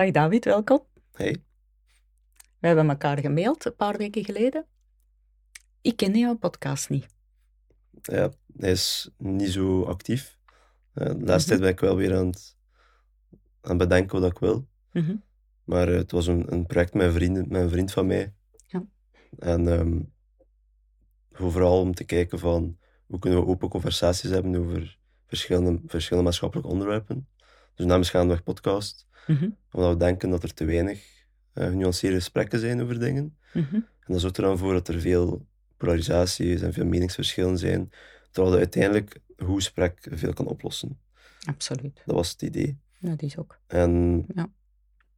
Dag David, welkom. Hey. We hebben elkaar gemaild een paar weken geleden. Ik kende jouw podcast niet. Ja, hij is niet zo actief. Uh, de laatste Mhm. tijd ben ik wel weer aan het, aan bedenken wat ik wil. Mhm. Maar eh, het was een, een project met, vrienden, met een vriend van mij. Ja. En ehm, vooral om te kijken van hoe kunnen we open conversaties hebben over verschillende, verschillende maatschappelijke onderwerpen. Dus naam is Gaandeweg podcast. Mhm. Omdat we denken dat er te weinig eh, genuanceerde gesprekken zijn over dingen. Mhm. En dat zorgt er dan voor dat er veel polarisatie is en veel meningsverschillen zijn. Terwijl je uiteindelijk een goed gesprek veel kan oplossen. Absoluut. Dat was het idee. Dat is ook. En Ja.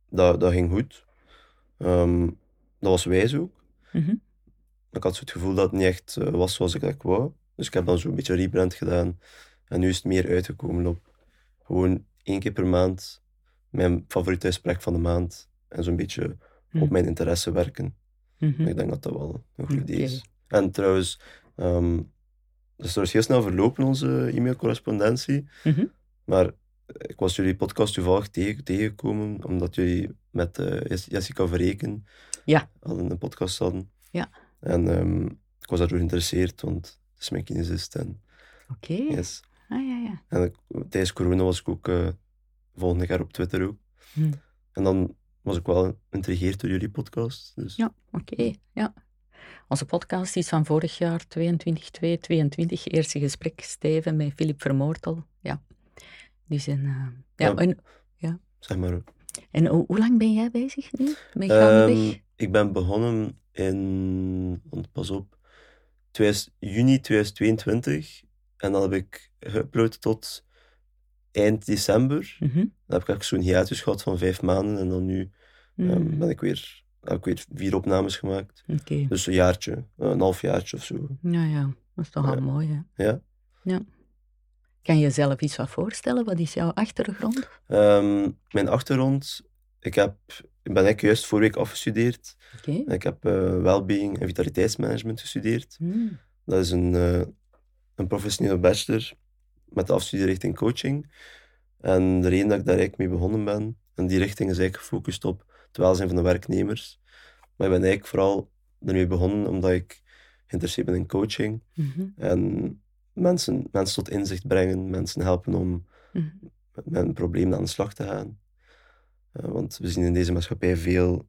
dat, dat ging goed. Ehm, dat was wijs ook. Mhm. Ik had zo het gevoel dat het niet echt eh, was zoals ik dat wou. Dus ik heb dan zo een beetje rebrand gedaan. En nu is het meer uitgekomen op gewoon één keer per maand mijn favoriete gesprek van de maand. En zo'n beetje op mijn interesse werken. Mhm. Ik denk dat dat wel een goed idee is. En trouwens, ehm dat is trouwens heel snel verlopen, onze e-mailcorrespondentie. Mhm. Maar ik was jullie podcast toevallig tegen, tegengekomen, omdat jullie met Jes- Jessica Verreken Ja. hadden een podcast hadden. Ja. En ehm, ik was daardoor geïnteresseerd, want het is mijn kinesist. Oké. yes. Ah, ja, ja. en ik- tijdens corona was ik ook eh, volgende jaar op Twitter ook. Hm. En dan was ik wel geïntrigeerd door jullie podcast. Dus Ja, oké. Ja. Onze podcast is van vorig jaar, 22 2 22 Eerste gesprek, Steven, met Filip Vermoortel. Ja. Dus een, eh, ja, Ja. En, zeg maar. en hoe, hoe lang ben jij bezig nu? Met gaandeweg? Ehm, ik ben begonnen in, want pas op, 2000 juni 2022. En dan heb ik geüpload tot eind december. Mhm. Dan heb ik zo'n hiatus gehad van vijf maanden. En dan nu ehm, Mm. ben ik weer, heb ik weer vier opnames gemaakt. Dus een jaartje, eh, een half jaartje of zo. Ja, ja. Dat is toch Ja. al mooi, hè? Ja. Kan je jezelf iets wat voorstellen? Wat is jouw achtergrond? Ehm, mijn achtergrond, ik, heb, ik ben eigenlijk juist vorige week afgestudeerd. Oké. Ik heb eh wellbeing en vitaliteitsmanagement gestudeerd. Mm. Dat is een, eh, een professionele bachelor met de afstudierichting coaching. En de reden dat ik daar eigenlijk mee begonnen ben, en die richting is eigenlijk gefocust op het welzijn van de werknemers. Maar ik ben eigenlijk vooral ermee begonnen omdat ik geïnteresseerd ben in coaching. Mhm. En mensen, mensen tot inzicht brengen, mensen helpen om Mhm. met, met een probleem aan de slag te gaan. Eh, want we zien in deze maatschappij veel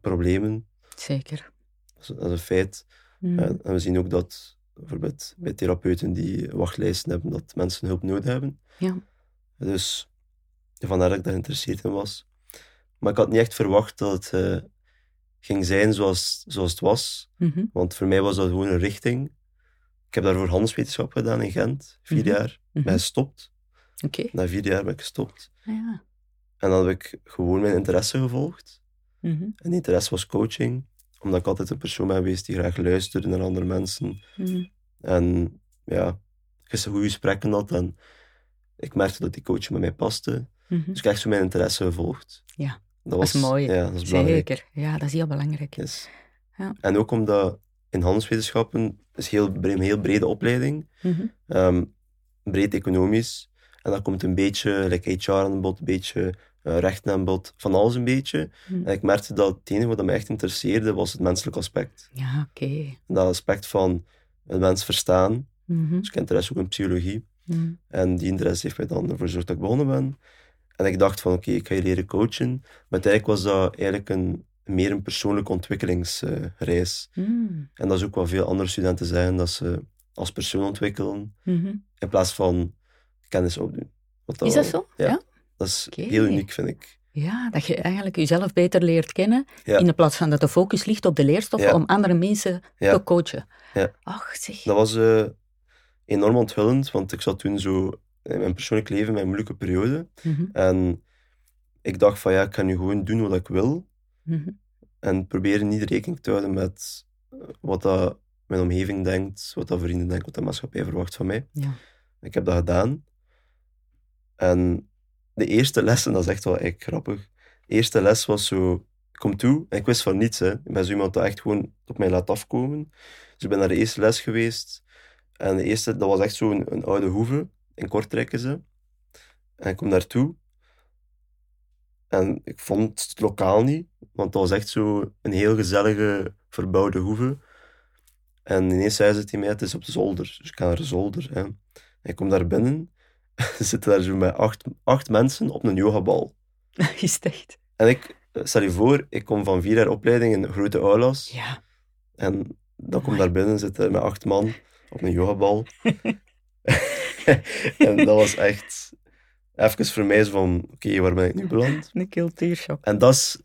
problemen, Zeker. dat is, dat is een feit. Mm. Eh, en we zien ook dat bijvoorbeeld bij therapeuten die wachtlijsten hebben, dat mensen hulp nodig hebben. Ja. Dus vandaar dat ik daar geïnteresseerd in was. Maar ik had niet echt verwacht dat het eh, ging zijn zoals, zoals het was. Mhm. Want voor mij was dat gewoon een richting. Ik heb daarvoor handelswetenschap gedaan in Gent, vier Mhm. jaar. Mhm. Ben gestopt. Oké. Na vier jaar ben ik gestopt. Ah, ja. En dan heb ik gewoon mijn interesse gevolgd. Mhm. En die interesse was coaching. Omdat ik altijd een persoon ben geweest die graag luisterde naar andere mensen. Mhm. En ja, ik goede gesprekken had. En ik merkte dat die coaching bij mij paste. Mhm. Dus ik heb echt zo mijn interesse gevolgd. Ja, Dat, is mooi. Ja, dat is belangrijk. Zeker. Ja, dat is heel belangrijk. Yes. Ja. En ook omdat in handelswetenschappen is heel, een heel brede opleiding. Mhm. Ehm, breed economisch. En daar komt een beetje like HR aan bod, een beetje rechten bod, van alles een beetje. Mhm. En ik merkte dat het enige wat me echt interesseerde, was het menselijk aspect. Ja, oké. Dat aspect van een mens verstaan. Mhm. Dus ik heb interesse ook in psychologie. Mhm. En die interesse heeft mij dan ervoor gezorgd dat ik begonnen ben. En ik dacht van, oké, ik ga je leren coachen. Maar uiteindelijk was dat eigenlijk een, meer een persoonlijke ontwikkelingsreis. Mhm. en dat is ook wat veel andere studenten zeggen, dat ze als persoon ontwikkelen, Mhm. in plaats van kennis opdoen. Wat Is dat zo? Ja. Ja? Dat is heel uniek, vind ik. Ja, dat je eigenlijk jezelf beter leert kennen, Ja. in plaats van dat de focus ligt op de leerstof Ja. om andere mensen Ja. te coachen. Ja. Ach, zeg. Dat was eh, enorm onthullend, want ik zat toen zo in mijn persoonlijk leven, mijn moeilijke periode. Mhm. En ik dacht van, ja, ik ga nu gewoon doen wat ik wil. Mhm. En proberen niet rekening te houden met eh, wat dat mijn omgeving denkt, wat dat vrienden denken, wat de maatschappij verwacht van mij. Ja. Ik heb dat gedaan. En de eerste lessen, dat is echt wel echt grappig. De eerste les was zo, kom toe, en ik wist van niets. Hè. Ik ben zo iemand dat echt gewoon op mij laat afkomen. Dus ik ben naar de eerste les geweest. En de eerste, dat was echt zo'n een, oude hoeve. In Kortrijk is ze. En ik kom daartoe. En ik vond het lokaal niet, want dat was echt zo een heel gezellige, verbouwde hoeve. En ineens zei ze tegen mij, het is op de zolder. Dus ik ga naar de zolder. Hè. En ik kom daar binnen, zitten daar zo met acht, acht mensen op een yogabal. Is het echt? En ik, stel je voor, ik kom van vier jaar opleiding in grote aulas. Ja. En dan kom ik daar binnen, zitten met acht man op een yogabal. en dat was echt even voor mij van, oké, waar ben ik nu beland? Een cultuurshock. En dat is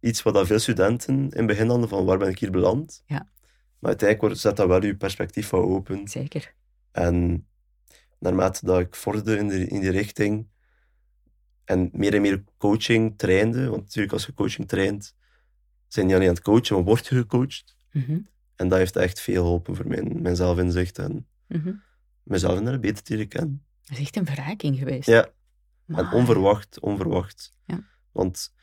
iets wat veel studenten in het begin hadden, van waar ben ik hier beland? Ja. Maar uiteindelijk wordt- zet dat wel je perspectief wat open. Zeker. En naarmate dat ik vorderde in, de, in die richting en meer en meer coaching trainde, want natuurlijk als je coaching traint, zijn je niet alleen aan het coachen, maar word je gecoacht. Mhm, En dat heeft echt veel geholpen voor mijn, mijn zelfinzicht en mhm. mezelf inderdaad beter te leren kennen. Dat is echt een verrijking geweest. Ja, en onverwacht, onverwacht. Ja. Want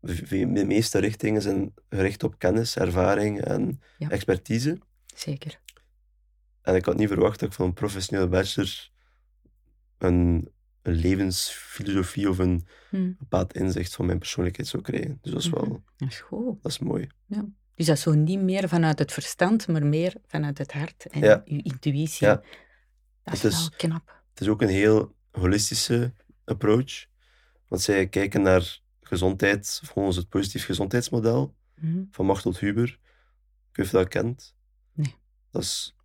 de de meeste richtingen zijn gericht op kennis, ervaring en Ja. expertise. Zeker. En ik had niet verwacht dat ik van een professionele bachelor een, een levensfilosofie of een Hm. bepaald inzicht van mijn persoonlijkheid zou krijgen. Dus dat is wel, Mhm. Dat is goed. dat is mooi. Dus dat is zo niet meer vanuit het verstand, maar meer vanuit het hart en Ja. je intuïtie. Ja. Dat is, Het is- wel knap. Het is ook een heel holistische approach. Want zij kijken naar gezondheid volgens het positief gezondheidsmodel Mhm. van Machtel Huber. Ik weet niet of je dat kent. Nee. Dat is,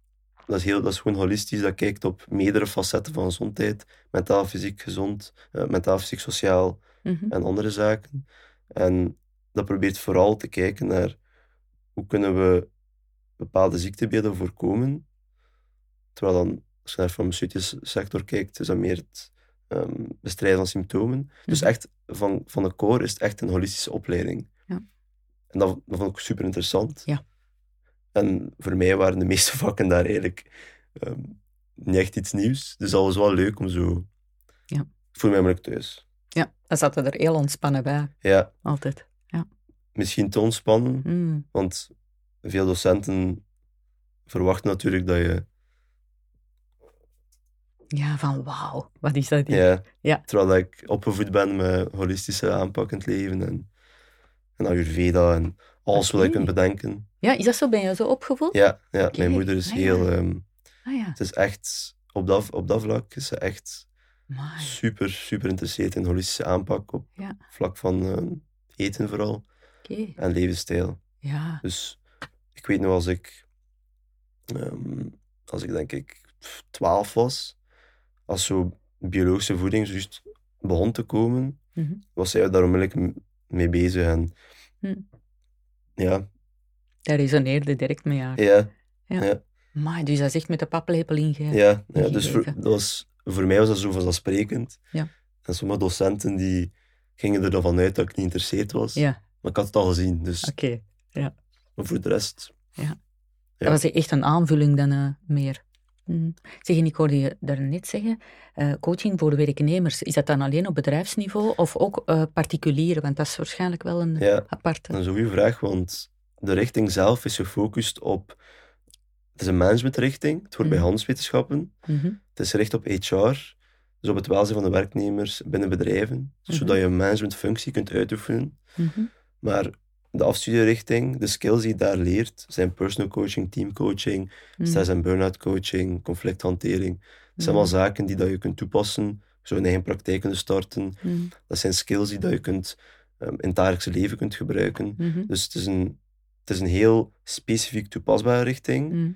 dat is, heel, dat is gewoon holistisch. Dat kijkt op meerdere facetten van gezondheid. Mentaal, fysiek gezond. eh, mentaal, fysiek, sociaal. Mhm. en andere zaken. En dat probeert vooral te kijken naar hoe kunnen we bepaalde ziektebeelden voorkomen. Terwijl dan, als je naar de farmaceutische sector kijkt, is dat meer het ehm, bestrijden van symptomen. Dus Mhm. echt, van, van de core is het echt een holistische opleiding. Ja. En dat, dat vond ik super interessant. Ja. En voor mij waren de meeste vakken daar eigenlijk ehm, niet echt iets nieuws. Dus dat was wel leuk om zo... Ja. Ik voel mij namelijk thuis. Ja, dan zaten er heel ontspannen bij. Ja, Altijd. misschien te ontspannen, Mm. want veel docenten verwachten natuurlijk dat je... Ja, van wauw, wat is dat hier? Ja, Ja. Terwijl ik opgevoed ben met holistische aanpak in het leven en, en Ayurveda en alles wat je kunt bedenken. Ja, is dat zo? Ben je zo opgevoed? Ja, ja mijn moeder is ah, heel... ja. ehm, Ah ja, het is echt... Op dat, op dat vlak is ze echt Amai. super, super geïnteresseerd in holistische aanpak op Ja. vlak van ehm, eten vooral en levensstijl. ja. Dus ik weet nog als ik, ehm, als ik denk ik 12 was, als zo biologische voeding juist begon te komen, Mhm. was zij daar onmiddellijk mee bezig. En Hm. Ja, Daar resoneerde direct mee aan. ja, Maar dus dat is echt met de paplepel inge... ja, ja. Dus voor, Ingegeven. dat was, voor mij was dat zo vanzelfsprekend. Ja. En sommige docenten die gingen er dan vanuit dat ik niet geïnteresseerd was. Ja, Maar ik had het al gezien, dus oké. maar voor de rest... Ja. Dat was echt een aanvulling dan eh, meer. Hm. Zeg, en ik hoorde je daarnet zeggen, eh, coaching voor werknemers, is dat dan alleen op bedrijfsniveau of ook eh particulieren? Want dat is waarschijnlijk wel een Ja, aparte. Dat is een goede vraag, want de richting zelf is gefocust op... Het is een managementrichting, het hoort bij Mhm. handelswetenschappen. Mhm. Het is gericht op HR, dus op het welzijn van de werknemers binnen bedrijven, Mhm. zodat je een managementfunctie kunt uitoefenen. Mhm. Maar de afstudierichting, de skills die je daar leert, zijn personal coaching, teamcoaching, Mhm. stress- en burn-out coaching, conflicthantering. Dat zijn allemaal zaken die dat je kunt toepassen, zo een eigen praktijk kunnen starten. Mhm. Dat zijn skills die dat je kunt, ehm, in het dagelijkse leven kunt gebruiken. Dus het is een, het is een heel specifiek toepasbare richting,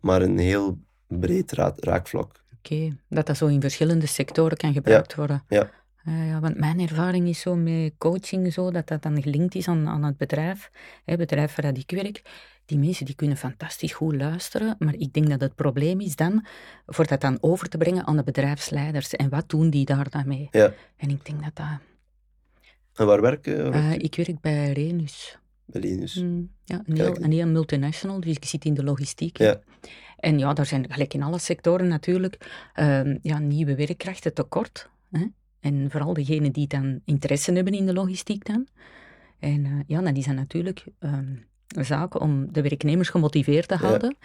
maar een heel breed ra- raakvlak. Oké, dat dat zo in verschillende sectoren kan gebruikt worden. ja. Ja, ja, want mijn ervaring is zo met coaching, zo, dat dat dan gelinkt is aan, aan het bedrijf. Het bedrijf waar ik werk, die mensen die kunnen fantastisch goed luisteren, maar ik denk dat het probleem is dan, voor dat dan over te brengen aan de bedrijfsleiders. En wat doen die daar dan mee? Ja. En ik denk dat dat... En waar werken? Waar eh, ik werk bij Renus. Bij Linus. Mm, ja, een heel, een heel multinational, dus ik zit in de logistiek. Ja. En ja, daar zijn gelijk in alle sectoren natuurlijk ehm, ja, nieuwe werkkrachten tekort. Hè? En vooral degenen die dan interesse hebben in de logistiek dan. En eh, ja, dan is dat natuurlijk ehm, een zaak om de werknemers gemotiveerd te houden.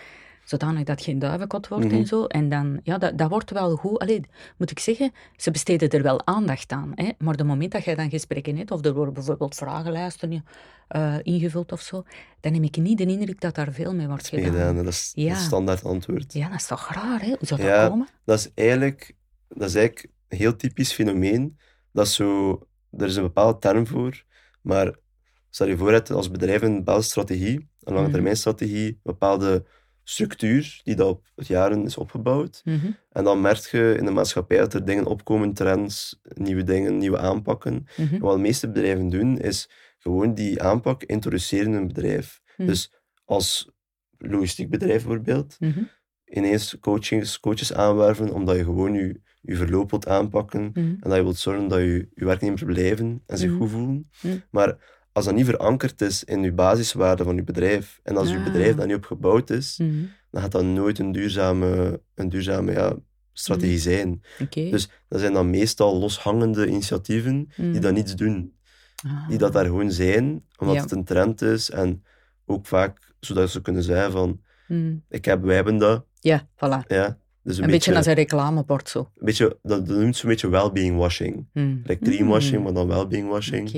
zodanig dat geen duivenkot wordt Mhm. en zo. En dan, ja, dat, dat wordt wel goed. Allee, moet ik zeggen, ze besteden er wel aandacht aan. Hè? Maar de moment dat jij dan gesprekken hebt, of er worden bijvoorbeeld vragenlijsten eh, ingevuld of zo, dan heb ik niet de indruk dat daar veel mee wordt gedaan. Meegedaan, hè. dat is Ja. het standaard antwoord. Ja, dat is toch raar, hè? Hoe zou dat Ja. komen? Dat is eigenlijk, dat is eigenlijk heel typisch fenomeen. Dat zo, er is een bepaalde term voor, maar stel je voor dat als bedrijf een bepaalde strategie, een lange termijn strategie, een bepaalde structuur die dat op jaren is opgebouwd. Mhm. En dan merk je in de maatschappij dat er dingen opkomen, trends, nieuwe dingen, nieuwe aanpakken. Mhm. En wat de meeste bedrijven doen, is gewoon die aanpak introduceren in een bedrijf. Mhm. Dus als logistiek bedrijf bijvoorbeeld, Mhm. ineens coachings, coaches aanwerven, omdat je gewoon je, je verloop wilt aanpakken Mhm. en dat je wilt zorgen dat je, je werknemers blijven en zich Mhm. goed voelen. Mhm. Maar als dat niet verankerd is in je basiswaarden van je bedrijf, en als je Ah. bedrijf daar niet op gebouwd is, dan gaat dat nooit een duurzame, een duurzame ja, strategie zijn. Dus dat zijn dan meestal loshangende initiatieven die dan niets doen. Ah. Die dat daar gewoon zijn, omdat Ja. het een trend is en ook vaak zodat ze kunnen zeggen van ik heb, wij hebben dat, Ja, voilà. ja. Dus Een, beetje als een reclamebord zo. een beetje, dat, dat noemt zo'n beetje well-being washing. Mhm. Like greenwashing, Mhm. maar dan well-being washing.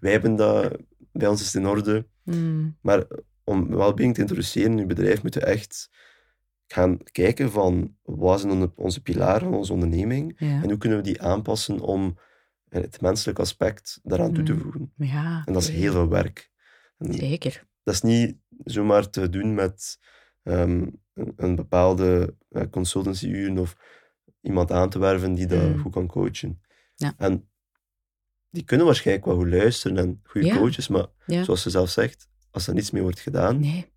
Wij hebben dat, bij ons is het in orde. Mhm. Maar om well-being te introduceren in je bedrijf, moet je echt gaan kijken van wat zijn onze pilaren van onze onderneming Ja. en hoe kunnen we die aanpassen om het menselijk aspect daaraan toe te Mhm. voegen. ja. En dat is heel veel werk. En Zeker. dat is niet zomaar te doen met ehm, een, een bepaalde uh, consultancy-uren of iemand aan te werven die dat Mm. goed kan coachen. Ja. En die kunnen waarschijnlijk wel goed luisteren en goede Ja. coaches, maar Ja. zoals ze zelf zegt, als er niets mee wordt gedaan, Nee,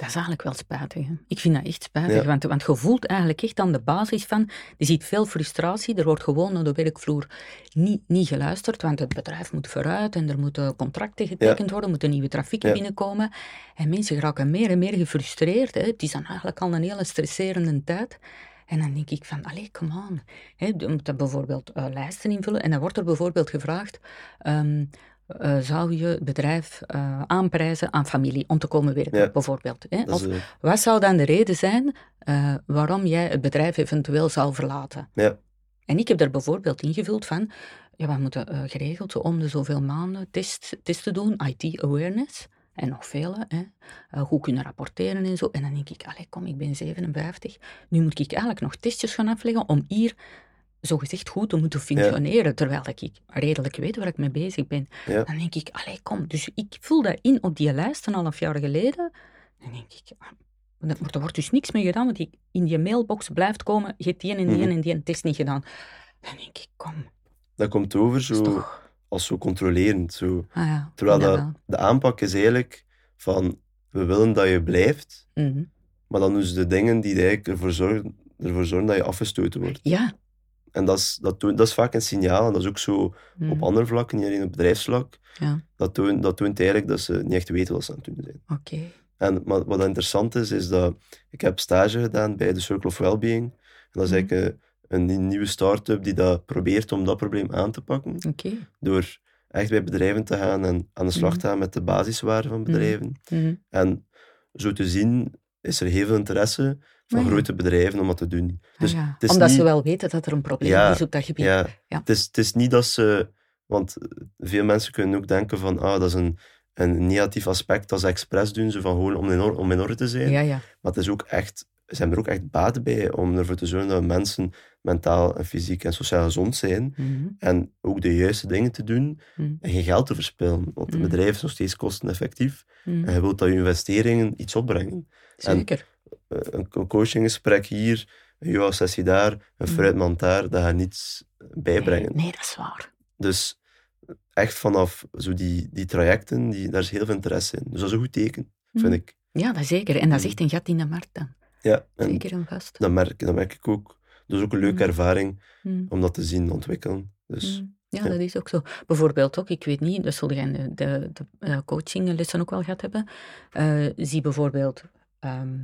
dat is eigenlijk wel spijtig. Hè? Ik vind dat echt spijtig, Ja. want, want je voelt eigenlijk echt aan de basis van, je ziet veel frustratie, er wordt gewoon op de werkvloer niet, niet geluisterd, want het bedrijf moet vooruit en er moeten contracten getekend worden, moeten nieuwe trafieken Ja. binnenkomen. En mensen raken meer en meer gefrustreerd. Hè? Het is dan eigenlijk al een hele stresserende tijd. En dan denk ik van, allee, come on. Je moet dan bijvoorbeeld eh, lijsten invullen en dan wordt er bijvoorbeeld gevraagd... ehm, eh, zou je het bedrijf eh, aanprijzen aan familie om te komen werken, Ja. bijvoorbeeld. Hè? Of is, eh, wat zou dan de reden zijn waarom jij het bedrijf eventueel zou verlaten? ja, En ik heb daar bijvoorbeeld ingevuld van, ja, we moeten geregeld om de zoveel maanden test, testen doen, IT-awareness, en nog vele, hè, goed kunnen rapporteren en zo. En dan denk ik, allee, kom, ik ben 57, nu moet ik eigenlijk nog testjes gaan afleggen om hier zogezegd goed te moeten functioneren, terwijl ik redelijk weet waar ik mee bezig ben. ja. Dan denk ik, allee, kom. Dus ik vul dat in op die lijst een half jaar geleden. Dan denk ik, ah, er wordt dus niks mee gedaan, want die in die mailbox blijft komen, je hebt die en die Mhm. en die test niet gedaan. Dan denk ik, kom, dat komt over is zo, toch... als zo controlerend. Zo. Ah ja, Terwijl dat de aanpak is eigenlijk van, we willen dat je blijft, Mhm. maar dan doen ze de dingen die eigenlijk ervoor zorgen, ervoor zorgen dat je afgestoten wordt. Ja. En dat is, dat, toont- dat is vaak een signaal, en dat is ook zo Mhm. op andere vlakken, niet alleen op bedrijfsvlak. Ja, Dat toont, dat toont eigenlijk dat ze niet echt weten wat ze aan het doen zijn. oké. En maar wat interessant is, is dat ik heb stage gedaan bij de Circle of Wellbeing. En dat is Mhm. eigenlijk een, een nieuwe start-up die dat probeert om dat probleem aan te pakken. Oké. Door echt bij bedrijven te gaan en aan de slag Mhm. te gaan met de basiswaarden van bedrijven. En zo te zien is er heel veel interesse van Ah, grote bedrijven om dat te doen. Ah, Dus ja. het is Omdat niet- ze wel weten dat er een probleem Ja, is op dat gebied. Ja, Ja. Het, is, het is niet dat ze... Want veel mensen kunnen ook denken van, ah, dat is een, een negatief aspect dat ze expres doen, zo van gewoon om in, or- om in orde te zijn. ja. ja. Maar het is ook echt, ze hebben er ook echt baat bij om ervoor te zorgen dat mensen mentaal en fysiek en sociaal gezond zijn. Mhm. En ook de juiste dingen te doen Mhm. en geen geld te verspillen. Want een Mhm. bedrijf is nog steeds kosteneffectief. En je wilt dat je investeringen iets opbrengen. en- Zeker. Een een coachinggesprek hier, een yoga-sessie daar, een Mhm. fruitmand daar, dat gaat niets bijbrengen. Nee, nee, dat is waar. Dus echt vanaf zo die, die trajecten, die, daar is heel veel interesse in. Dus dat is een goed teken, vind Mhm. ik. Ja, dat zeker. En dat is Mhm. echt een gat in de markt dan. Ja, Zeker en vast. dat merk, dat merk ik ook. Dat is ook een leuke ervaring om dat te zien ontwikkelen. Dus Ja, ja. dat is ook zo. Bijvoorbeeld ook, ik weet niet, dat zul jij de, de, de eh, coachinglessen ook wel gehad hebben. Eh, zie bijvoorbeeld ehm,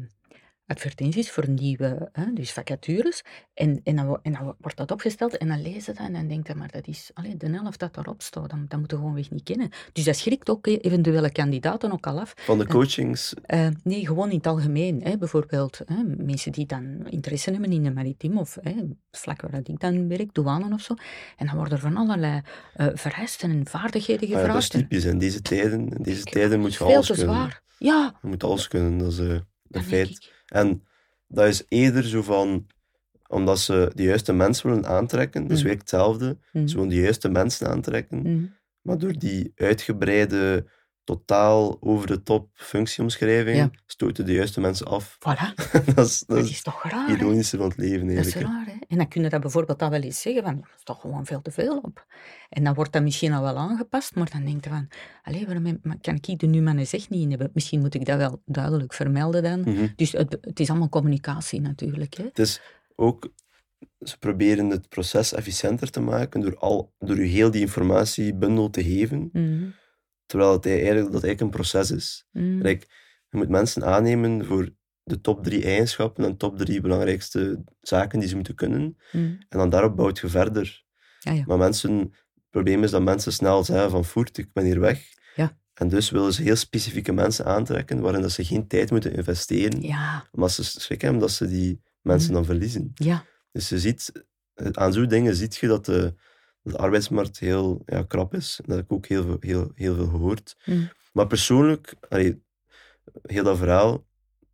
advertenties voor nieuwe hè, dus vacatures. En, en, dan, en dan wordt dat opgesteld en dan lezen ze dat en dan denkt je, maar dat is allee, de helft dat daarop staat, dan, dat moeten we gewoonweg niet kennen. Dus dat schrikt ook eventuele kandidaten ook al af. Van de coachings, Eh, nee, gewoon in het algemeen. Hè. Bijvoorbeeld hè, mensen die dan interesse hebben in de maritiem of hè, vlak waar ik dan werk, douane of zo. En dan worden er van allerlei eh vereisten en vaardigheden ah ja, dat is gevraagd. typisch. In deze tijden, in deze tijden moet je veel alles te kunnen. zwaar. Ja, Je moet alles kunnen, dat is dat een feit. En dat is eerder zo van, omdat ze de juiste mensen willen aantrekken, dus Mm. weer hetzelfde, Mm. ze willen de juiste mensen aantrekken, Mm. maar door die uitgebreide, totaal over de top functieomschrijving, Ja. stoten de juiste mensen af. Voilà, dat is, dat dat is toch raar, ironische van het leven Dat is eigenlijk. raar, hè? En dan kun je dat bijvoorbeeld al wel eens zeggen, van, dat is toch gewoon veel te veel op. En dan wordt dat misschien al wel aangepast, maar dan denk je van, allee, waarom kan ik de nu maar eens echt niet in hebben? Misschien moet ik dat wel duidelijk vermelden dan. Mhm. Dus het, het is allemaal communicatie natuurlijk, hè? Het is ook, ze proberen het proces efficiënter te maken door, al, door je heel die informatiebundel te geven, Mhm. Terwijl het eigenlijk, dat eigenlijk een proces is. Like, je moet mensen aannemen voor de top drie eigenschappen en top drie belangrijkste zaken die ze moeten kunnen. Mhm. En dan daarop bouwt je verder. Ja, ja. Maar mensen, het probleem is dat mensen snel zeggen van voert, ik ben hier weg. Ja. En dus willen ze heel specifieke mensen aantrekken waarin dat ze geen tijd moeten investeren. Ja, Omdat ze schrik hebben dat ze die mensen Mhm. dan verliezen. ja. Dus je ziet, eh, aan zo'n dingen zie je dat de, de arbeidsmarkt heel ja, krap is. Dat heb ik ook heel, veel- heel, heel veel gehoord. Mhm. Maar persoonlijk, allee, heel dat verhaal,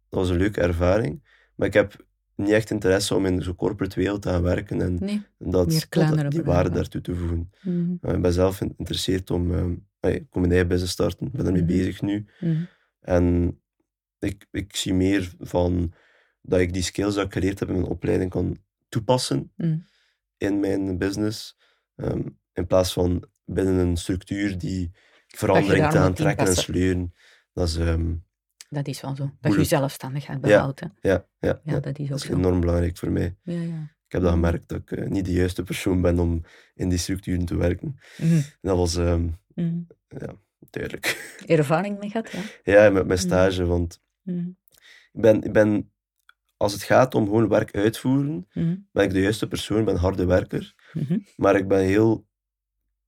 dat was een leuke ervaring. Maar ik heb niet echt interesse om in zo'n corporate wereld te gaan werken en Nee. dat, dat- die waarde daartoe te voegen. Mhm. Uh, ik ben zelf geïnteresseerd om allee, ik kom mijn eigen business starten. Ik ben ermee Mhm. bezig nu. Mhm. En ik, ik zie meer van dat ik die skills die ik geleerd heb in mijn opleiding kan toepassen Mhm. in mijn business. Ehm, in plaats van binnen een structuur die verandering te aantrekken en sleuren. Dat is, ehm, Dat is wel zo. Dat je zelfstandigheid behoudt, ja, ja, Ja, ja, dat is ook dat is zo. enorm belangrijk voor mij. Ja, ja. Ik heb dat Mhm. gemerkt dat ik eh, niet de juiste persoon ben om in die structuren te werken. Mhm. Dat was ehm, Mhm. duidelijk. Ervaring mee gehad, ja. Ja, met mijn stage, want ik ben, ik ben, als het gaat om gewoon werk uitvoeren, ben ik de juiste persoon, ben harde werker, Mhm. maar ik ben heel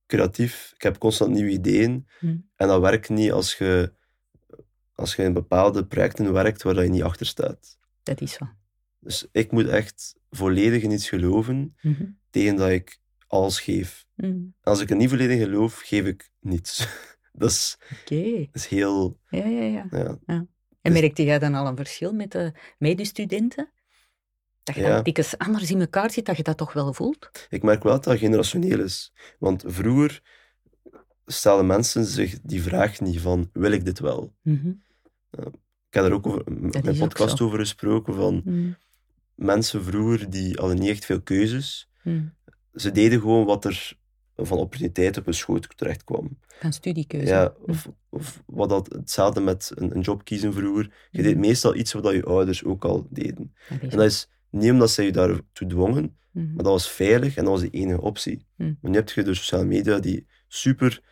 creatief, ik heb constant nieuwe ideeën Mhm. en dat werkt niet als je, als je in bepaalde projecten werkt waar dat je niet achter staat. Dat is zo. Dus ik moet echt volledig in iets geloven Mhm. tegen dat ik alles geef. Als ik er niet volledig geloof, geef ik niets. dat, is, Oké. dat is heel... Ja, ja, ja. Ja, En Dus- merkte jij dan al een verschil met de medestudenten? Dat je Ja. dan dikwijls anders in elkaar zit, dat je dat toch wel voelt? Ik merk wel dat dat generationeel is. Want vroeger stelden mensen zich die vraag niet van, wil ik dit wel? Mhm. Ik heb er ook over, Dat mijn podcast over gesproken, van Mhm. mensen vroeger die hadden niet echt veel keuzes. Mhm. Ze deden gewoon wat er van opportuniteit op hun schoot terecht kwam. Van studiekeuze. Ja, of, of wat dat, hetzelfde met een, een job kiezen vroeger. Je deed meestal iets wat je ouders ook al deden. Dat En dat is niet omdat zij je daartoe dwongen, Mhm. maar dat was veilig en dat was de enige optie. Mhm. Maar nu heb je door sociale media die super,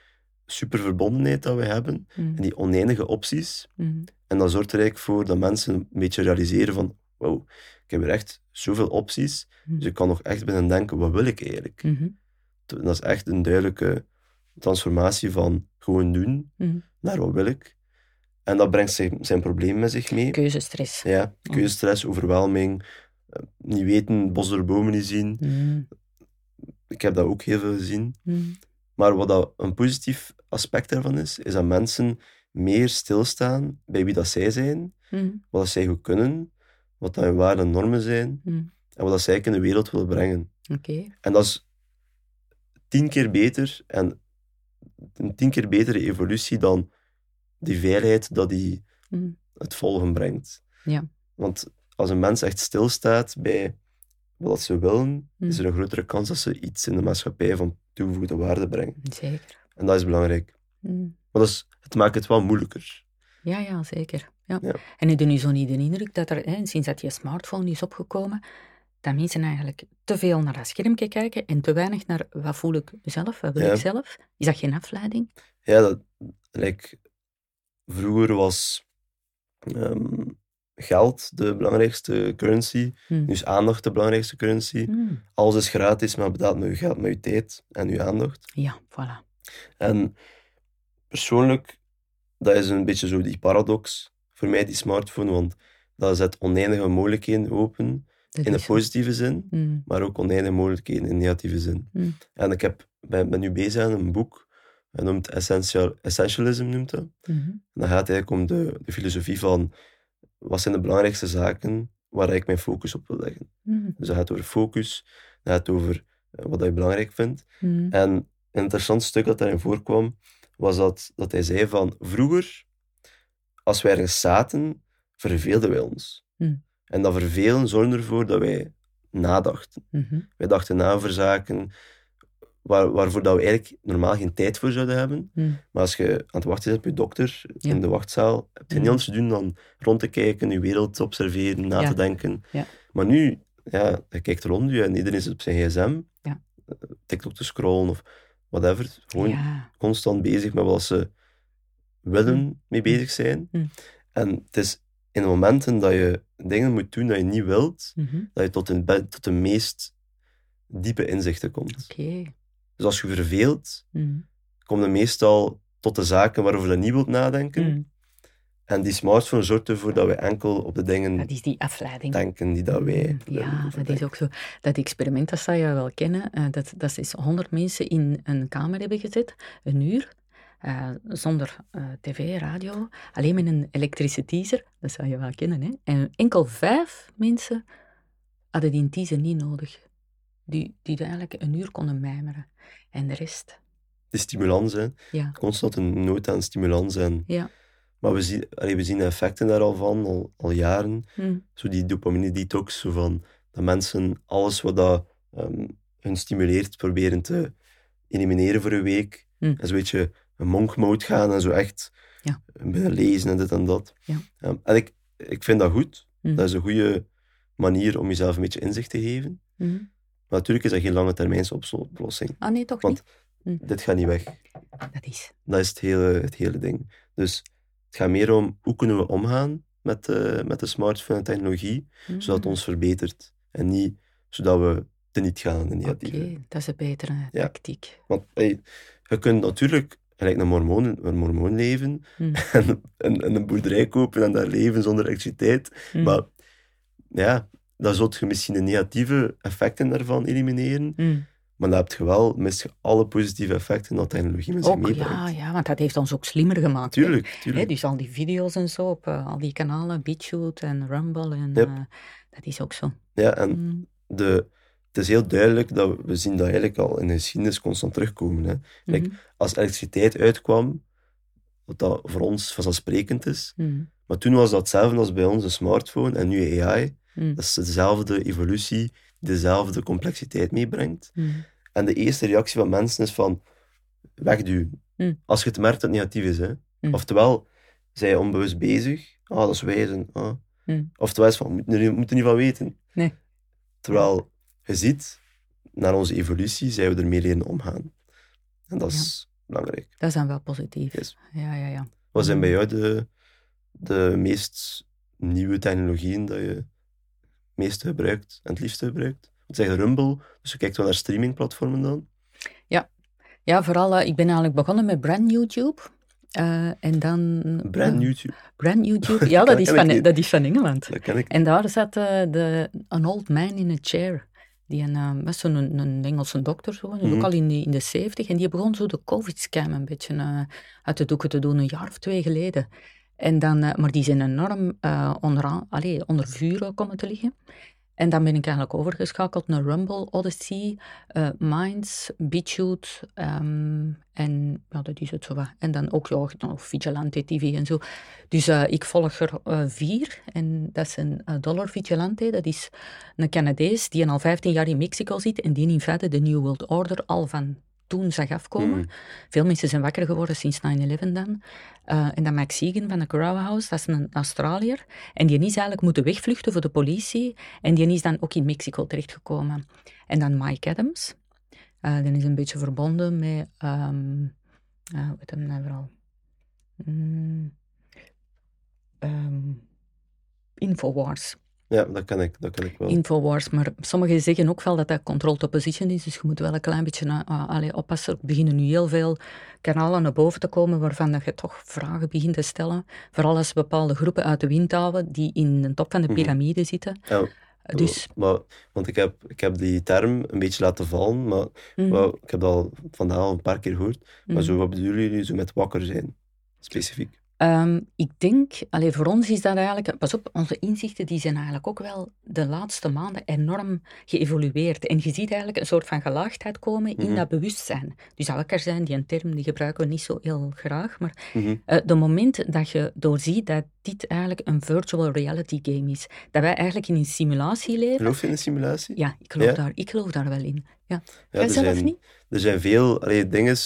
super verbondenheid dat we hebben Mhm. en die oneindige opties. Mhm. En dat zorgt er eigenlijk voor dat mensen een beetje realiseren van wow, ik heb echt zoveel opties, dus ik kan nog echt binnen denken, wat wil ik eigenlijk? Dat is echt een duidelijke transformatie van gewoon doen naar wat wil ik. En dat brengt zijn, zijn probleem met zich mee. Keuzestress. Ja, keuzestress, overwelming, eh, niet weten, bos door bomen niet zien. Mhm. Ik heb dat ook heel veel gezien. Mhm. Maar wat dat een positief aspect daarvan is, is dat mensen meer stilstaan bij wie dat zij zijn, Mhm. wat dat zij goed kunnen, wat dat hun waarden en normen zijn, en wat dat zij in de wereld willen brengen. En dat is tien keer beter en een tien keer betere evolutie dan die veiligheid dat die het volgen brengt. Ja. Want als een mens echt stilstaat bij wat ze willen, is er Mhm. een grotere kans dat ze iets in de maatschappij van toegevoegde waarde brengen. Zeker. En dat is belangrijk. Mhm. Maar dat is, het maakt het wel moeilijker. Ja, ja, zeker. Ja. Ja. En heb je nu zo niet de indruk dat er, hè, sinds dat je smartphone is opgekomen, dat mensen eigenlijk te veel naar dat schermpje kijken en te weinig naar wat voel ik zelf, wat wil Ja. ik zelf? Is dat geen afleiding? Ja, dat, like, vroeger was... ehm, geld de belangrijkste currency. Hmm. Nu is aandacht de belangrijkste currency. Hmm. Alles is gratis, maar betaalt met je geld, met je tijd en je aandacht. Ja, voilà. En persoonlijk, dat is een beetje zo die paradox voor mij, die smartphone, want dat zet oneindige mogelijkheden open, Dat in de positieve zin, Hmm. maar ook oneindige mogelijkheden in de negatieve zin. Hmm. En ik heb, ben, ben nu bezig aan een boek, dat noemt Essential, Essentialism, noemt dat. Mhm. En dan gaat eigenlijk om de, de filosofie van, wat zijn de belangrijkste zaken waar ik mijn focus op wil leggen. Hmm. Dus dat gaat over focus, dat gaat over eh, wat je belangrijk vindt. Hmm. En een interessant stuk dat daarin voorkwam, was dat, dat hij zei van, vroeger, als wij ergens zaten, verveelden wij ons. Hmm. En dat vervelen zorgde ervoor dat wij nadachten. Mhm. Wij dachten na over zaken waar, waarvoor dat we eigenlijk normaal geen tijd voor zouden hebben. Hmm. Maar als je aan het wachten bent op je dokter Ja. in de wachtzaal, heb je Mhm. niet anders te doen dan rond te kijken, je wereld te observeren, na Ja. te denken. Ja. Maar nu, ja, je kijkt rond je en iedereen zit op zijn gsm, Ja. eh, TikTok te scrollen of whatever. Gewoon constant bezig met wat ze willen Mm. mee bezig zijn. En het is in de momenten dat je dingen moet doen dat je niet wilt, Mhm. dat je tot, een, be- tot de meest diepe inzichten komt. Oké. Dus als je verveelt, Hmm. kom je meestal tot de zaken waarover je niet wilt nadenken. Hmm. En die smartphone zorgt ervoor dat we enkel op de dingen Dat is die afleiding. denken die dat wij Mm, willen Ja, dat is ook zo. Dat experiment, dat zou je wel kennen. eh, dat, dat is 100 mensen in een kamer hebben gezet, een uur, eh, zonder eh, tv, radio, alleen met een elektrische teaser. Dat zou je wel kennen, hè? En enkel vijf mensen hadden die teaser niet nodig. Die, die eigenlijk een uur konden mijmeren. En de rest, De stimulans, hè. ja. constant een nood aan stimulans. En, Ja. maar we zien, allee, we zien de effecten daar al van, al, al jaren. Hm. Zo die dopamine detox, zo van dat mensen alles wat dat, ehm, hun stimuleert proberen te elimineren voor een week. Hm. En zo weet je, een monk mode gaan en zo echt Ja. beginnen lezen en dit en dat. Ja. Ehm, en ik, ik vind dat goed. Hm. Dat is een goede manier om jezelf een beetje inzicht te geven. Maar natuurlijk is dat geen lange termijns opso- oplossing. Ah nee, toch Want- niet? Hm. Dit gaat niet weg. Dat is. Dat is het hele, het hele ding. Dus het gaat meer om hoe kunnen we omgaan met, de met de smartphone en technologie, Hm. zodat het ons verbetert. En niet zodat we te niet gaan in de Oké, negatieve. dat is een betere Ja. tactiek. Want hey, je kunt natuurlijk gelijk een mormoon, een mormoon leven Hm. en, en, en een boerderij kopen en daar leven zonder elektriciteit. Maar ja, dan zult je misschien de negatieve effecten daarvan elimineren. Hm. Maar dan heb je wel, mis je alle positieve effecten dat technologie met zich meebrengt. ja, ja, want dat heeft ons ook slimmer gemaakt. hè. Tuurlijk, Hè, tuurlijk. dus al die video's en zo op eh, al die kanalen, BitChute en Rumble, en, Yep. eh, dat is ook zo. Ja, en Hm. de, het is heel duidelijk dat we, we zien dat eigenlijk al in de geschiedenis constant terugkomen. Hè. Like, Mhm. Als elektriciteit uitkwam, wat dat voor ons vanzelfsprekend is, maar toen was dat hetzelfde als bij onze smartphone en nu AI. Hm. Dat is dezelfde evolutie, dezelfde complexiteit meebrengt. Hm. En de eerste reactie van mensen is van wegduwen. Hm. Als je het merkt dat het negatief is. Hè. Oftewel, zij onbewust bezig. Ah, dat is wijzen. Ah. Oftewel is van, we moeten er, niet van weten. Nee. Terwijl je ziet, naar onze evolutie zijn we ermee leren omgaan. En dat is belangrijk. Dat is dan wel positief. Yes. Ja, ja, ja. Wat zijn bij jou de, de meest nieuwe technologieën dat je meeste gebruikt en het liefste gebruikt? Want zeg Rumble, dus je kijkt wel naar streamingplatformen dan. Ja, vooral, eh, ik ben eigenlijk begonnen met brand YouTube. eh, en dan... Brand YouTube, brand YouTube. Ja, dat Dat is, van, dat is van Engeland. dat ken ik. En daar zat eh, de, een old man in a chair. Die een, was zo'n een, een Engelse dokter, zo, dus Mhm. ook al in de, in de 70. En die begon zo de COVID-scam een beetje uit de doeken te doen, een jaar of twee geleden. En dan, eh, maar die zijn enorm eh, onder, allee, onder vuur komen te liggen. En dan ben ik eigenlijk overgeschakeld naar Rumble, Odyssey, eh, Minds, BitChute ehm, en ja, dat is het zo. En dan ook ja, nog Vigilante TV en zo. Dus ik volg er vier. En dat is een Dollar Vigilante. Dat is een Canadees die al 15 jaar in Mexico zit en die in feite de New World Order al van toen zag afkomen. Mm. Veel mensen zijn wakker geworden sinds 9-11 dan. Eh, en dan Max Segan van de Crow House, dat is een Australiër. En die is eigenlijk moeten wegvluchten voor de politie. En die is dan ook in Mexico terechtgekomen. En dan Mike Adams. Eh die is een beetje verbonden met... ehm eh, wat hem nou vooral? Mm, ehm, Infowars. Ja, dat ken ik, dat ken ik wel. Infowars, maar sommigen zeggen ook wel dat dat control to position is, dus je moet wel een klein beetje uh, allee, oppassen. Er beginnen nu heel veel kanalen naar boven te komen waarvan dat je toch vragen begint te stellen. Vooral als bepaalde groepen uit de wind houden die in de top van de Mhm. piramide zitten. Ja, Dus, maar, want ik heb, ik heb die term een beetje laten vallen, maar mhm, wel, ik heb dat al vandaag al een paar keer gehoord. Maar mhm. zo, wat bedoelen jullie zo met wakker zijn? Specifiek. Ehm, ik denk, allee, voor ons is dat eigenlijk, pas op, onze inzichten die zijn eigenlijk ook wel de laatste maanden enorm geëvolueerd. En je ziet eigenlijk een soort van gelaagdheid komen in Mhm. dat bewustzijn. Dus dat wakker zijn, die een term die gebruiken we niet zo heel graag, maar eh, de moment dat je doorziet dat dit eigenlijk een virtual reality game is, dat wij eigenlijk in een simulatie leven, Geloof je in een simulatie? ja, ik geloof, Ja? Daar, ik geloof daar wel in. Ja. Er zelf zijn, niet? Er zijn veel allee, dingen,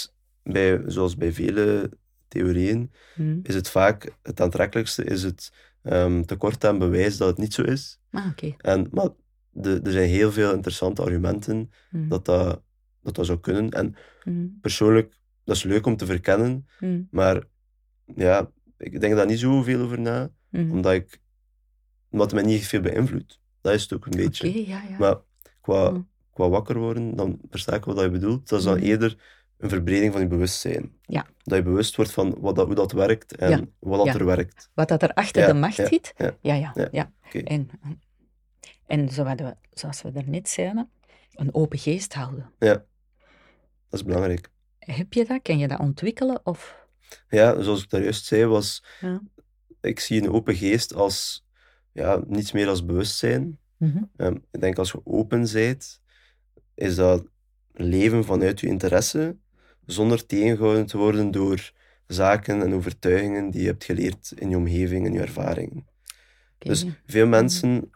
bij, zoals bij vele theorieën, Hm. is het vaak het aantrekkelijkste is het ehm, tekort aan bewijs dat het niet zo is. Ah. En, maar de, er zijn heel veel interessante argumenten Hm. dat dat, dat dat zou kunnen. En Hm. persoonlijk, dat is leuk om te verkennen, maar ja, ik denk daar niet zoveel over na, omdat ik omdat het mij niet veel beïnvloedt. Dat is het ook een beetje. Ja, ja. Maar qua, qua wakker worden, dan versta ik wat je bedoelt. Dat is dan eerder een verbreding van je bewustzijn. Ja. Dat je bewust wordt van wat dat, hoe dat werkt en Ja. wat dat Ja. er werkt. Wat dat er achter Ja, de macht ja, zit. ja, ja, ja. ja. ja. Oké. En, en zoals we, zoals we daarnet zeiden, een open geest houden. Dat is belangrijk. Heb je dat? Kan je dat ontwikkelen? Of... Ja, zoals ik daar juist zei, was... Ja. Ik zie een open geest als... Ja, niets meer als bewustzijn. Mhm. Ehm, ik denk als je open bent, is dat leven vanuit je interesse, zonder tegengehouden te worden door zaken en overtuigingen die je hebt geleerd in je omgeving en je ervaringen. Dus veel mensen,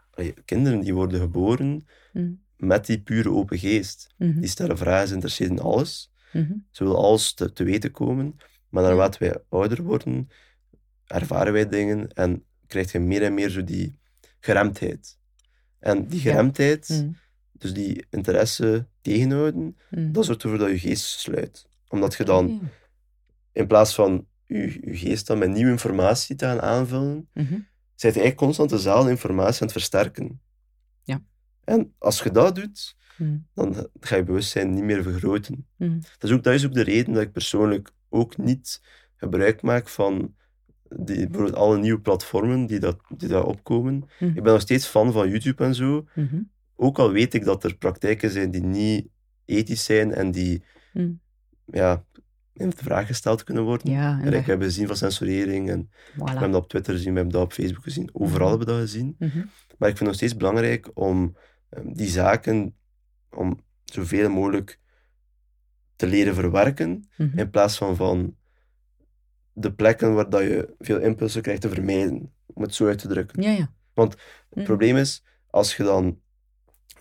kinderen die worden geboren Mhm. met die pure open geest. Mhm. Die stellen vragen, zijn geïnteresseerd in alles. Mhm. Ze willen alles te, te weten komen. Maar naarmate wij ouder worden, ervaren wij dingen en krijg je meer en meer zo die geremdheid. En die geremdheid, dus die interesse tegenhouden, dat zorgt ervoor dat je geest sluit. Omdat je dan, in plaats van je, je geest dan met nieuwe informatie te gaan aanvullen, zijt je eigenlijk constant dezelfde informatie aan het versterken. Ja. En als je dat doet, Mhm. dan ga je bewustzijn niet meer vergroten. Mhm. Dat is, ook, dat is ook de reden dat ik persoonlijk ook niet gebruik maak van die, bijvoorbeeld alle nieuwe platformen die, dat, die daar opkomen. Mhm. Ik ben nog steeds fan van YouTube en zo. Ook al weet ik dat er praktijken zijn die niet ethisch zijn en die. Ja, in de vraag gesteld kunnen worden. Ja, en En dat- heb gezien van censurering en we voilà. hebben dat op Twitter gezien, we hebben dat op Facebook gezien. Overal hebben we dat gezien. Mhm. Maar ik vind het nog steeds belangrijk om ehm, die zaken om zoveel mogelijk te leren verwerken, Mhm. in plaats van van de plekken waar dat je veel impulsen krijgt te vermijden, om het zo uit te drukken. Ja, ja. Want Mhm. Het probleem is, als je dan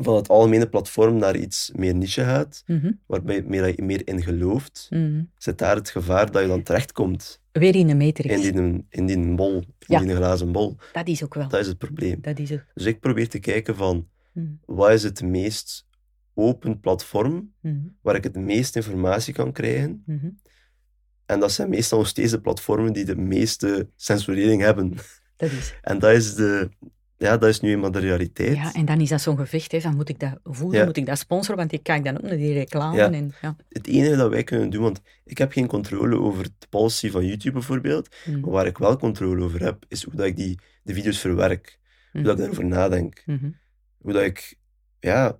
van het algemene platform naar iets meer niche gaat, Mhm. waarbij je meer, meer in gelooft, Mhm. zit daar het gevaar dat je dan terechtkomt Weer in de matrix. in die, in die bol, in Ja. die glazen bol. Dat is ook wel. Dat is het probleem. Dat is ook. Dus ik probeer te kijken van, Mhm. wat is het meest open platform waar ik het meest informatie kan krijgen? En dat zijn meestal nog steeds de platformen die de meeste censurering hebben. Dat is. En dat is, de, ja, dat is nu eenmaal de realiteit. Ja, en dan is dat zo'n gevecht, hè, van moet ik dat voelen, Ja. moet ik dat sponsoren, want ik kijk dan ook naar die reclame. Ja. En, ja. Het enige dat wij kunnen doen, want ik heb geen controle over de policy van YouTube bijvoorbeeld, Mhm. maar waar ik wel controle over heb, is hoe dat ik die, de video's verwerk. Hoe dat ik daarover nadenk. Mhm. Hoe dat ik ja,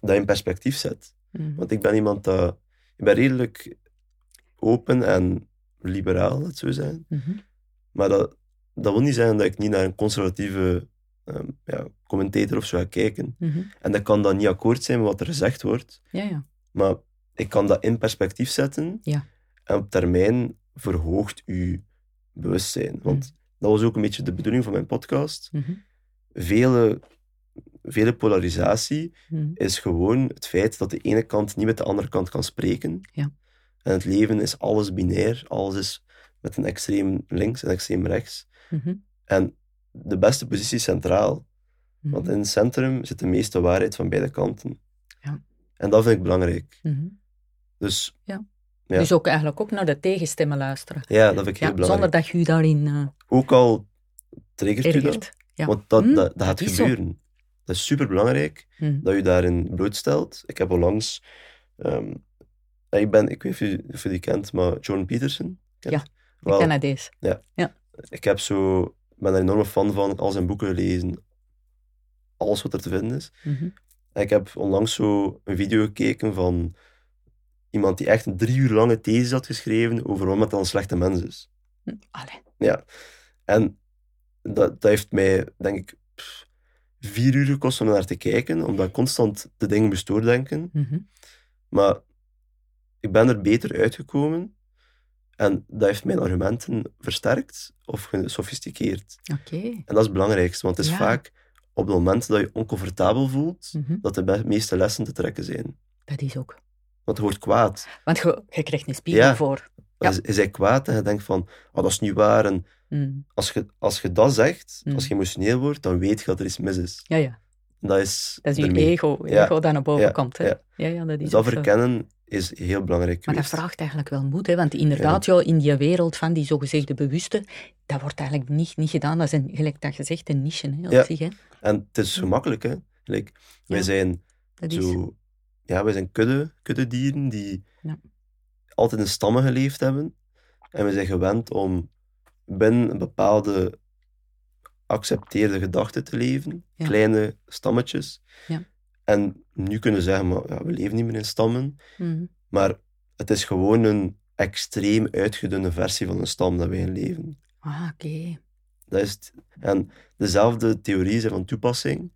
dat in perspectief zet. Want ik ben iemand dat... Ik ben redelijk open en liberaal, laat het zo zijn. Maar dat, dat wil niet zeggen dat ik niet naar een conservatieve ehm, ja, commentator of zo ga kijken. Mhm. En dat kan dan niet akkoord zijn met wat er gezegd wordt. Ja, ja. Maar ik kan dat in perspectief zetten. Ja. En op termijn verhoogt uw bewustzijn. Want dat was ook een beetje de bedoeling van mijn podcast. Mhm. Vele, vele polarisatie Mhm. is gewoon het feit dat de ene kant niet met de andere kant kan spreken. Ja. En het leven is alles binair. Alles is met een extreem links en extreem rechts. Mhm. En de beste positie centraal. Mhm. Want in het centrum zit de meeste waarheid van beide kanten. Ja. En dat vind ik belangrijk. Mhm. Dus Ja. Dus ook eigenlijk ook naar de tegenstemmen luisteren. ja, dat vind ik heel Ja, belangrijk. zonder dat je daarin eh Ook al triggert u dat. Ja. Want dat, Hm, dat, dat gaat gebeuren. Dat is super belangrijk dat je daarin blootstelt. Ik heb onlangs. ehm, ik, ben, ik weet niet of je, die kent, maar Jordan Peterson. Kent? Ja, Wel, De Canadees. ik heb zo, ben er een enorme fan van, al zijn boeken gelezen. Alles wat er te vinden is. Mhm. En ik heb onlangs zo een video gekeken van iemand die echt een drie uur lange thesis had geschreven over waarom het dan een slechte mens is. Hm, Allee. Ja. En dat, dat heeft mij, denk ik, pff, vier uur gekost om naar te kijken, omdat ik constant de dingen moest doordenken. Mhm. Maar ik ben er beter uitgekomen en dat heeft mijn argumenten versterkt of gesofisticeerd. Oké. En dat is het belangrijkste, want het is Ja. vaak op het moment dat je oncomfortabel voelt, Mhm. dat de meeste lessen te trekken zijn. Dat is ook. Want je wordt kwaad. Want je, je krijgt een spiegel Ja. voor. Je, je bent kwaad en je denkt van, oh, dat is niet waar. En Hm. als je, als je dat zegt, Mm. als je emotioneel wordt, dan weet je dat er iets mis is. Ja, ja. Dat is, Dat is je ermee. ego, Ja. ego dat naar boven Ja. komt. Hè? Ja. Ja. Ja, dat is Dus dat verkennen is heel belangrijk Maar dat vraagt eigenlijk wel moed, hè? want inderdaad, ja. in die wereld van die zogezegde bewuste, dat wordt eigenlijk niet, niet gedaan. Dat is een, gelijk dat je zegt, een niche hè, op Ja. zich. Hè? En het is gemakkelijk, hè. Like, wij Ja. zijn Dat is, zo... Ja, wij zijn kudde, kuddedieren die Ja. altijd in stammen geleefd hebben. En we zijn gewend om binnen een bepaalde accepteerde gedachte te leven. Kleine stammetjes. Ja. En nu kunnen we zeggen, maar ja, we leven niet meer in stammen. Mhm. Maar het is gewoon een extreem uitgedunde versie van een stam dat wij in leven. Ah, oké. Dat is het. En dezelfde theorie zijn van toepassing.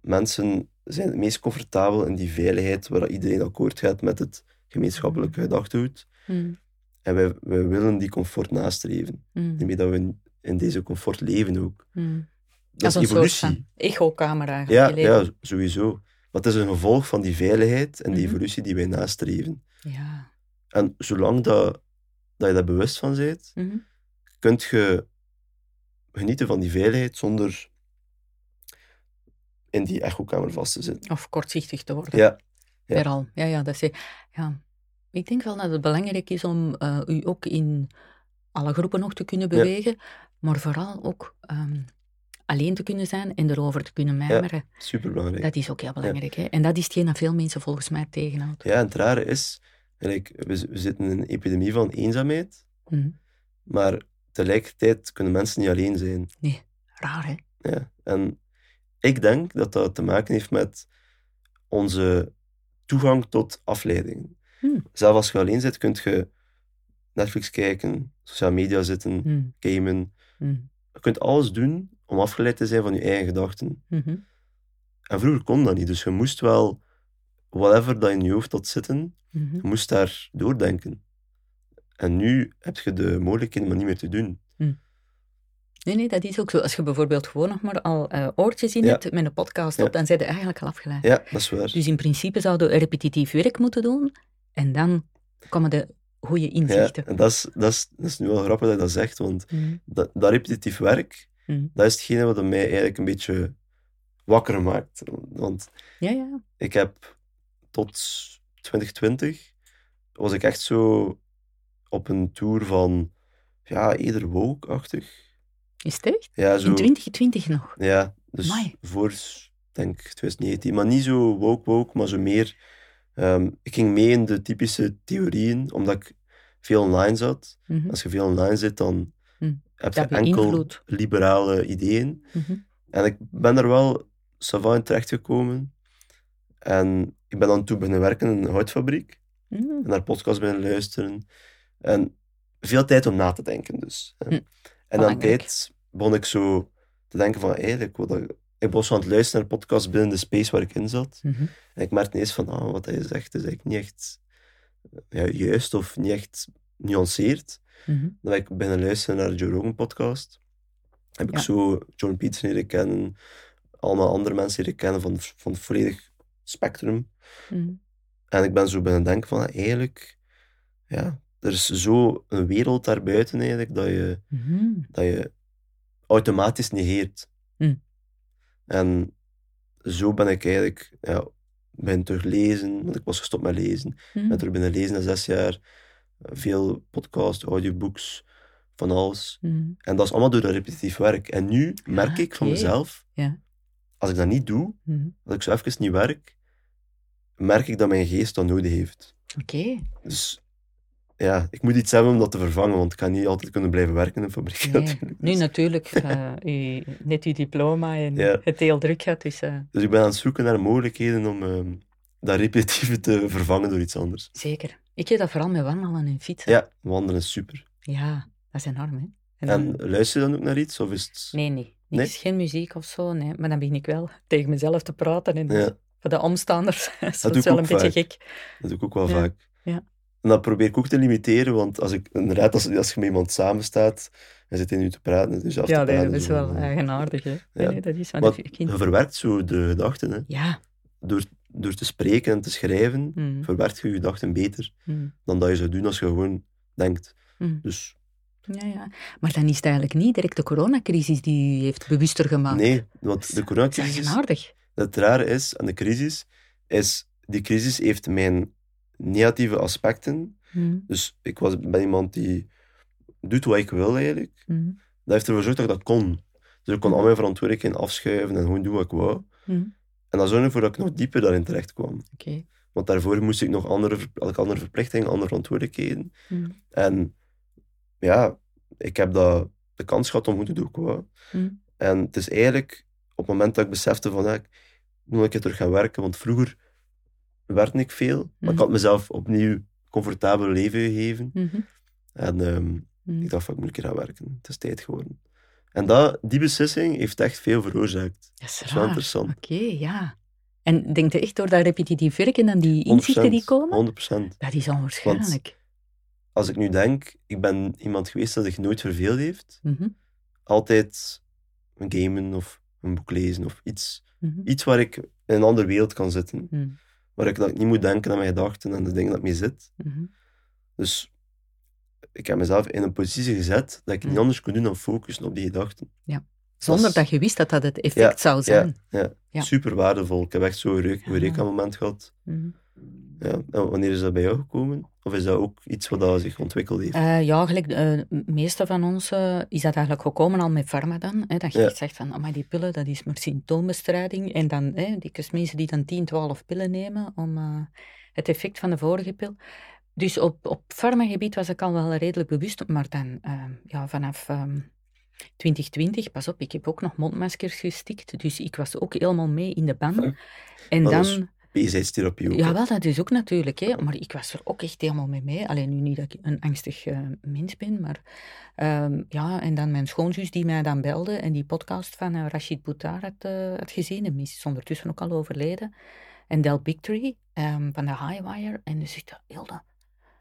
Mensen zijn het meest comfortabel in die veiligheid waar iedereen akkoord gaat met het gemeenschappelijke gedachtegoed. Mhm. En wij, wij willen die comfort nastreven. Daarmee dat we in, deze comfort leven ook. Dat is een soort evolutie. van echo-kamer Ja, eigenlijk. ja, sowieso. Maar het is een gevolg van die veiligheid en die Mhm. evolutie die wij nastreven. ja. En zolang dat, dat je daar bewust van bent, Mhm. kunt je genieten van die veiligheid zonder in die echokamer vast te zitten. Of kortzichtig te worden. Ja, Ja. Ja, ja, dat is, ja. Ik denk wel dat het belangrijk is om eh, u ook in alle groepen nog te kunnen bewegen, maar vooral ook ehm, alleen te kunnen zijn en erover te kunnen mijmeren. superbelangrijk. Dat is ook heel belangrijk. Hè? En dat is hetgeen dat veel mensen volgens mij tegenhoudt. Ja, en het rare is, like, we, we zitten in een epidemie van eenzaamheid, Mhm. maar tegelijkertijd kunnen mensen niet alleen zijn. Raar, hè? Ja. En ik denk dat dat te maken heeft met onze toegang tot afleidingen. Hmm. Zelfs als je alleen zit, kun je Netflix kijken, sociale media zitten, Mhm. gamen. Mhm. Je kunt alles doen om afgeleid te zijn van je eigen gedachten. Mhm. En vroeger kon dat niet, dus je moest wel whatever dat in je hoofd had zitten, Mhm. je moest daar doordenken. En nu heb je de mogelijkheden maar niet meer te doen. Nee, nee, dat is ook zo. Als je bijvoorbeeld gewoon nog maar al eh, oortjes in Ja. hebt met een podcast op, Ja. dan zijn je eigenlijk al afgeleid. Ja, dat is waar. Dus in principe zouden we repetitief werk moeten doen en dan komen de goede Ja, inzichten. en dat is, dat, is, dat is nu wel grappig dat je dat zegt, want Mhm. dat, dat repetitief werk, Mhm. dat is hetgene wat mij eigenlijk een beetje wakker maakt. Want Ja, ja. ik heb tot 2020 was ik echt zo op een tour van, ja, eerder woke-achtig. Is het echt? Ja, zo, In 2020 nog? ja, dus Amai. voor, denk 2019, maar niet zo woke-woke, maar zo meer... ehm, ik ging mee in de typische theorieën, omdat ik veel online zat. Mhm. Als je veel online zit, dan. Heb je enkel beïnvloedt. liberale ideeën. Mhm. En ik ben er wel savant in terechtgekomen. En ik ben dan toen beginnen werken in een houtfabriek. Mhm. En naar podcasts beginnen luisteren. En veel tijd om na te denken dus. Hm, En aan belangrijk. tijd begon ik zo te denken van, eigenlijk, ik, ik was zo aan het luisteren naar podcasts binnen de space waar ik in zat. Mhm. En ik merkte ineens van, ah, wat hij zegt is eigenlijk niet echt ja, juist of niet echt nuanceerd. Mhm. Dan ben ik beginnen luisteren naar de Joe Rogan podcast. Heb ik zo Jordan Peterson leren kennen, allemaal andere mensen leren kennen van, van het volledig spectrum. Mhm. En ik ben zo beginnen denken van, eigenlijk, ja, er is zo een wereld daarbuiten eigenlijk, dat je, Mhm. dat je automatisch negeert. Hm. En zo ben ik eigenlijk, ja, ben terug lezen, want ik was gestopt met lezen. Mhm. ben terug binnen lezen na zes jaar. Veel podcasts, audiobooks, van alles. Mhm. En dat is allemaal door dat repetitief werk. En nu merk Ah, ik van mezelf, Ja. als ik dat niet doe, Mhm. als ik zo even niet werk, merk ik dat mijn geest dat nodig heeft. Oké. Dus ja, ik moet iets hebben om dat te vervangen, want ik kan niet altijd kunnen blijven werken in een fabriek Nee. natuurlijk. Nu natuurlijk, eh, u, net uw diploma en Ja. het heel druk gaat, dus eh, dus ik ben aan het zoeken naar mogelijkheden om ehm, dat repetitieve te vervangen door iets anders. zeker. Ik heb dat vooral met wandelen en fietsen. Ja, wandelen is super. Ja, dat is enorm, hè. En luister je dan ook naar iets? Of is het... Nee, nee. Nee? Niks, geen muziek of zo, nee. Maar dan begin ik wel tegen mezelf te praten. En Ja. voor de omstanders is dat ik wel een beetje vaak. gek. Dat doe ik ook wel Ja, vaak. ja. En dat probeer ik ook te limiteren, want als ik, inderdaad, als, als je met iemand samen staat en zit in je te praten, dus af Ja, praten, dat is wel eh, eigenaardig, hè. Ja. nee, dat is, maar Want dat ik je verwerkt zo de gedachten. Hè. Ja. Door, door te spreken en te schrijven, Mm, verwerkt je je gedachten beter mm, dan dat je zou doen als je gewoon denkt. mm. Dus Ja, ja. Maar dan is het eigenlijk niet direct de coronacrisis die u heeft bewuster gemaakt. nee, want de Dat is coronacrisis, het rare is aan de crisis, is die crisis heeft mijn negatieve aspecten. Dus ik was, ben iemand die doet wat ik wil eigenlijk. Dat heeft ervoor gezorgd dat ik dat kon. Dus ik kon al mijn verantwoordelijkheden afschuiven en gewoon doen wat ik wou. mm. En dat zorgde ervoor dat ik nog dieper daarin terecht kwam. Oké. Want daarvoor moest ik nog andere, had ik andere verplichtingen, andere verantwoordelijkheden. Mm, En ja, ik heb dat, de kans gehad om te doen wat ik wou. mm, En het is eigenlijk op het moment dat ik besefte van, ja, ik moet keer terug gaan werken, want vroeger werkte ik veel, maar ik Mhm. had mezelf opnieuw comfortabel leven gegeven. En ehm, ik dacht van, ik moet een keer gaan werken. Het is tijd geworden. En dat, die beslissing heeft echt veel veroorzaakt. Dat is Dat is wel interessant. Oké, ja. En denkt je echt door dat repetitief werken en die inzichten die komen? 100%. Dat is onwaarschijnlijk. Als ik nu denk, ik ben iemand geweest dat zich nooit verveeld heeft. Mhm, Altijd een gamen of een boek lezen of iets. mhm, Iets waar ik in een andere wereld kan zitten. mhm, Waar ik, dat ik niet moet denken aan mijn gedachten en de dingen dat mee zit. Dus ik heb mezelf in een positie gezet dat ik niet Mm. anders kon doen dan focussen op die gedachten. Zonder Dat je wist dat dat het effect Ja, zou zijn. Ja, Ja. super waardevol. Ik heb echt zo'n Eureka- Ja. Eureka-moment gehad. Mhm. Ja. En wanneer is dat bij jou gekomen? Of is dat ook iets wat dat zich ontwikkeld heeft? Eh, ja, gelijk de meeste van ons eh, is dat eigenlijk gekomen al met pharma dan. Hè, dat je Ja. zegt van, maar die pillen, dat is maar symptoombestrijding. En dan, hè, die mensen die dan 10, 12 pillen nemen om het effect van de vorige pil. Dus op, op farmagebied was ik al wel redelijk bewust, maar dan eh, ja, vanaf ehm, 2020, pas op, ik heb ook nog mondmaskers gestikt, dus ik was ook helemaal mee in de ban. En Dat dan... ook. Ja, wel, dat is ook natuurlijk, hè. maar ik was er ook echt helemaal mee mee. Alleen nu niet dat ik een angstig eh, mens ben, maar ehm, ja, en dan mijn schoonzus die mij dan belde en die podcast van eh, Rashid Boutar had, eh, had gezien, en is ondertussen ook al overleden, en Del Bigtree ehm, van de Highwire, en die zegt, Hilde,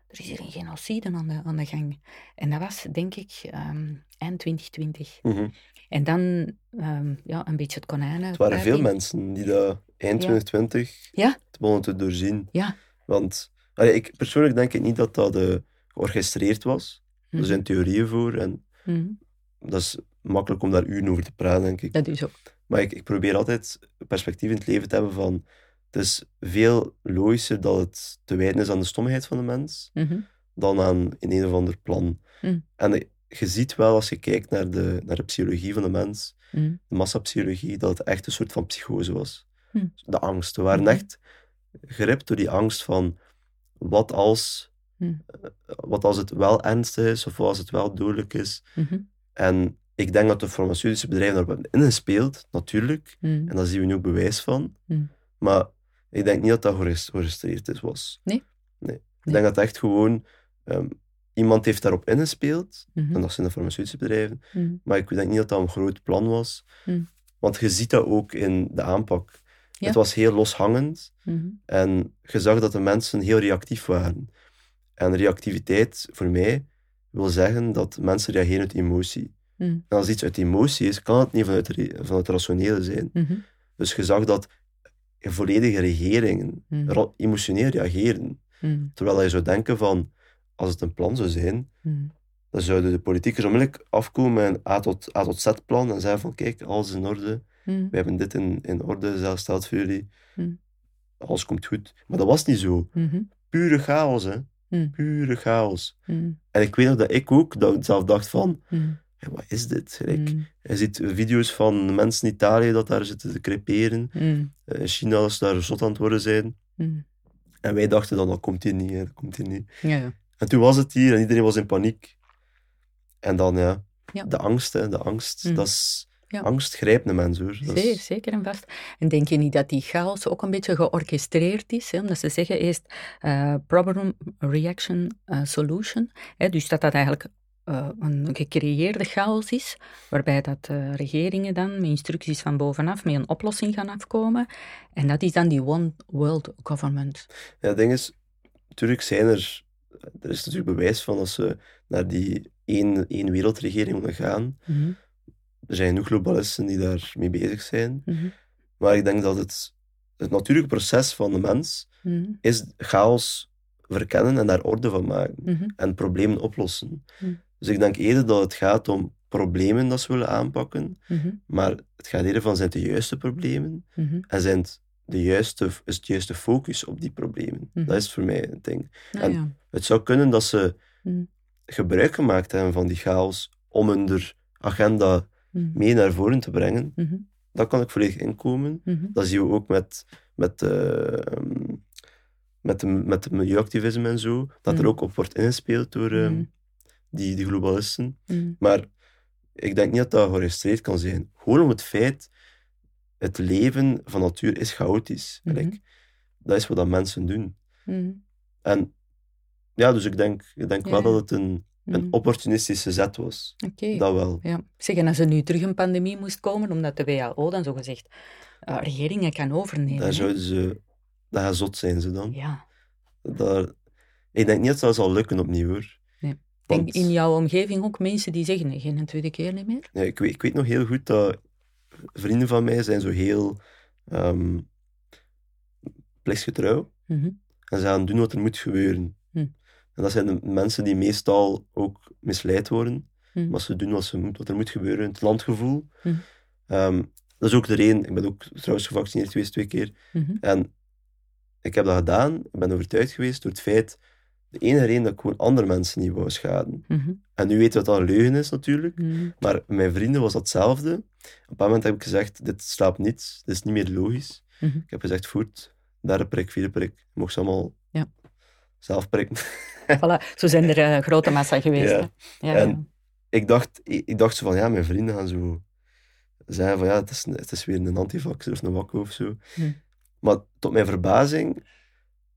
er is hier een genocide aan de, aan de gang. En dat was, denk ik, ehm, eind 2020. Mhm. En dan, ehm, ja, een beetje het konijnen. Het waren veel mensen die dat eind Ja. 2020 Ja. begonnen te doorzien. Ja. Want allee, ik, persoonlijk denk ik niet dat dat eh, georchestreerd was. Er Mhm. zijn theorieën voor en Mhm. dat is makkelijk om daar uren over te praten, denk ik. Dat is ook. Maar ik, ik probeer altijd perspectief in het leven te hebben van... Het is veel logischer dat het te wijten is aan de stomheid van de mens Mhm. dan aan een, een of ander plan. Mm. En eh, je ziet wel, als je kijkt naar de, naar de psychologie van de mens, Mhm. de massapsychologie, dat het echt een soort van psychose was. Mm. De angst. We waren Mhm. echt geript door die angst van... Wat als, Mm. eh, wat als het wel ernstig is, of wat als het wel dodelijk is. Mhm. En ik denk dat de farmaceutische bedrijven daarop hebben ingespeeld, natuurlijk. Mhm. En daar zien we nu ook bewijs van. Maar ik denk niet dat dat geregistreerd is, was. Nee? Nee. Ik Nee. denk dat echt gewoon... ehm, iemand heeft daarop ingespeeld, Mhm. en dat zijn de farmaceutische bedrijven. Mhm. Maar ik denk niet dat dat een groot plan was. Mm. Want je ziet dat ook in de aanpak. Ja. Het was heel loshangend. Mhm. En je zag dat de mensen heel reactief waren. En reactiviteit, voor mij, wil zeggen dat mensen reageren uit emotie. Mhm. En als iets uit emotie is, kan het niet vanuit, vanuit het rationele zijn. Mhm. Dus je zag dat volledige regeringen ra- emotioneel reageren. Mhm. Terwijl je zou denken van, als het een plan zou zijn, Mhm. dan zouden de politiekers onmiddellijk afkomen met een A tot, A tot Z-plan en zeggen van, kijk, alles is in orde. We hebben dit in, in orde gesteld voor jullie. Alles komt goed. Maar dat was niet zo. Mhm. Pure chaos, hè. Mm. Pure chaos. Mm. En ik weet nog dat ik ook dat, zelf dacht van, "Hé, wat is dit? Gelijk, Mm. Je ziet video's van mensen in Italië dat daar zitten te creperen. Mm. Eh, In China dat ze daar zot aan het worden zijn. Mm. En wij dachten dan, dat komt hier niet, hè, dat komt hier niet. Ja, ja. En toen was het hier en iedereen was in paniek. En dan, ja, Ja. de angst, hè, de angst. Mm. Dat is, Ja. Angst grijpt een mens, hoor. Dat is- zeker en vast. En denk je niet dat die chaos ook een beetje georchestreerd is? Hè? Omdat ze zeggen eerst eh, problem, reaction, eh, solution. Hè? Dus dat dat eigenlijk eh, een gecreëerde chaos is, waarbij dat eh, regeringen dan met instructies van bovenaf met een oplossing gaan afkomen. En dat is dan die one world government. Ja, het ding is, natuurlijk zijn er... Er is natuurlijk bewijs van als ze naar die één, één wereldregering willen gaan. Mhm, Er zijn genoeg globalisten die daar mee bezig zijn. mhm, Maar ik denk dat het, het natuurlijke proces van de mens mhm, is chaos verkennen en daar orde van maken. En problemen oplossen. Dus ik denk eerder dat het gaat om problemen dat ze willen aanpakken. mhm, Maar het gaat eerder van, zijn het de juiste problemen? mhm. En zijn het de juiste, is het juiste focus op die problemen? Mhm. Dat is voor mij het ding. Nou En- ja. Het zou kunnen dat ze gebruik gemaakt hebben van die chaos om hun agenda mee naar voren te brengen. Dat kan ik volledig inkomen. Dat zien we ook met, met, eh, ehm, met, de, met het milieuactivisme en zo. Dat er ook op wordt ingespeeld door ehm. Die, die globalisten. mhm. Maar ik denk niet dat dat geregistreerd kan zijn. Gewoon om het feit, het leven van natuur is chaotisch. Gelijk, dat is wat dat mensen doen. Mhm, En ja, dus ik denk, ik denk Ja, wel dat het een, een mhm. opportunistische zet was. Oké. Dat wel. Ja. Zeg, en als er nu terug een pandemie moest komen, omdat de WHO dan zogezegd uh, regeringen kan overnemen. Dan hè? zouden ze... Dat gaat zot zijn ze dan. Ja. Ik denk niet dat dat zal lukken opnieuw, hoor. Nee. Want- Denk in jouw omgeving ook mensen die zeggen, nee, geen tweede keer niet meer? Ja, ik, weet, ik weet nog heel goed dat vrienden van mij zijn zo heel ehm plichtsgetrouw. Mhm. En ze gaan doen wat er moet gebeuren. Hm. En dat zijn de mensen die meestal ook misleid worden. Hm. Maar ze doen wat, ze moet, wat er moet gebeuren. Het landgevoel. Hm. Ehm, dat is ook de reden. Ik ben ook trouwens gevaccineerd geweest twee keer. Mhm. En ik heb dat gedaan. Ik ben overtuigd geweest door het feit... De enige reden dat ik gewoon andere mensen niet wou schaden. Mhm. En nu weten we dat dat een leugen is, natuurlijk. Mhm. Maar mijn vrienden was dat hetzelfde. Op een bepaald moment heb ik gezegd, dit slaapt niet, dit is niet meer logisch. Mhm. Ik heb gezegd, goed, derde prik, vierde prik, je mocht ze allemaal Ja. zelf prikken. Voilà, zo zijn er eh, grote massa geweest. Ja. En- ja. ik, dacht, ik dacht zo van, ja, mijn vrienden gaan zo zeggen van, ja, het is, het is weer een antivaxer of een wakko of zo. Maar tot mijn verbazing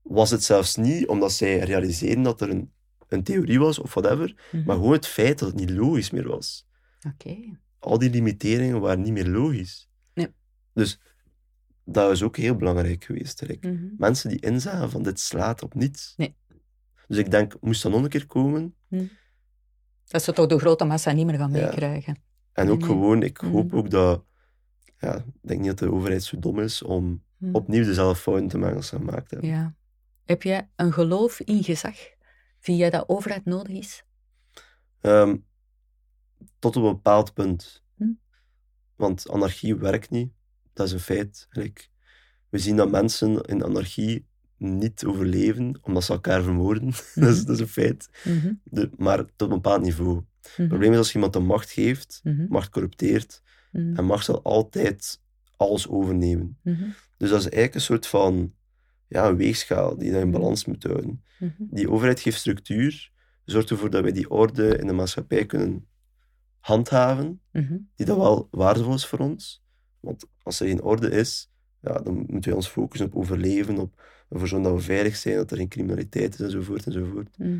was het zelfs niet omdat zij realiseerden dat er een, een theorie was of whatever, Mhm. maar gewoon het feit dat het niet logisch meer was. Oké. al die limiteringen waren niet meer logisch. Nee. Dus dat is ook heel belangrijk geweest. Rick. Mhm. Mensen die inzagen van dit slaat op niets. Nee. Dus ik denk, moest dat nog een keer komen. Dat ze toch de grote massa niet meer gaan Ja. meekrijgen. En ook Nee. gewoon, ik Mhm. hoop ook dat... Ja, ik denk niet dat de overheid zo dom is om Mhm. opnieuw dezelfde fouten te maken als ze gemaakt hebben. Ja. Heb jij een geloof in gezag? Vind jij dat overheid nodig is? Ehm, tot op een bepaald punt. Hm. Want anarchie werkt niet. Dat is een feit. We zien dat mensen in anarchie niet overleven omdat ze elkaar vermoorden. dat, is, dat is een feit. Mhm. De, maar tot een bepaald niveau. Het Mhm. probleem is als je iemand de macht geeft, Mhm. macht corrupteert, Mhm. en macht zal altijd alles overnemen. Mhm. Dus dat is eigenlijk een soort van ja, een weegschaal die je in balans moet houden. Mhm. Die overheid geeft structuur, zorgt ervoor dat wij die orde in de maatschappij kunnen handhaven, Mhm. die dat wel waardevol is voor ons. Want als er geen orde is, ja, dan moeten wij ons focussen op overleven, op ervoor zorgen dat we veilig zijn, dat er geen criminaliteit is, enzovoort, enzovoort. Mhm.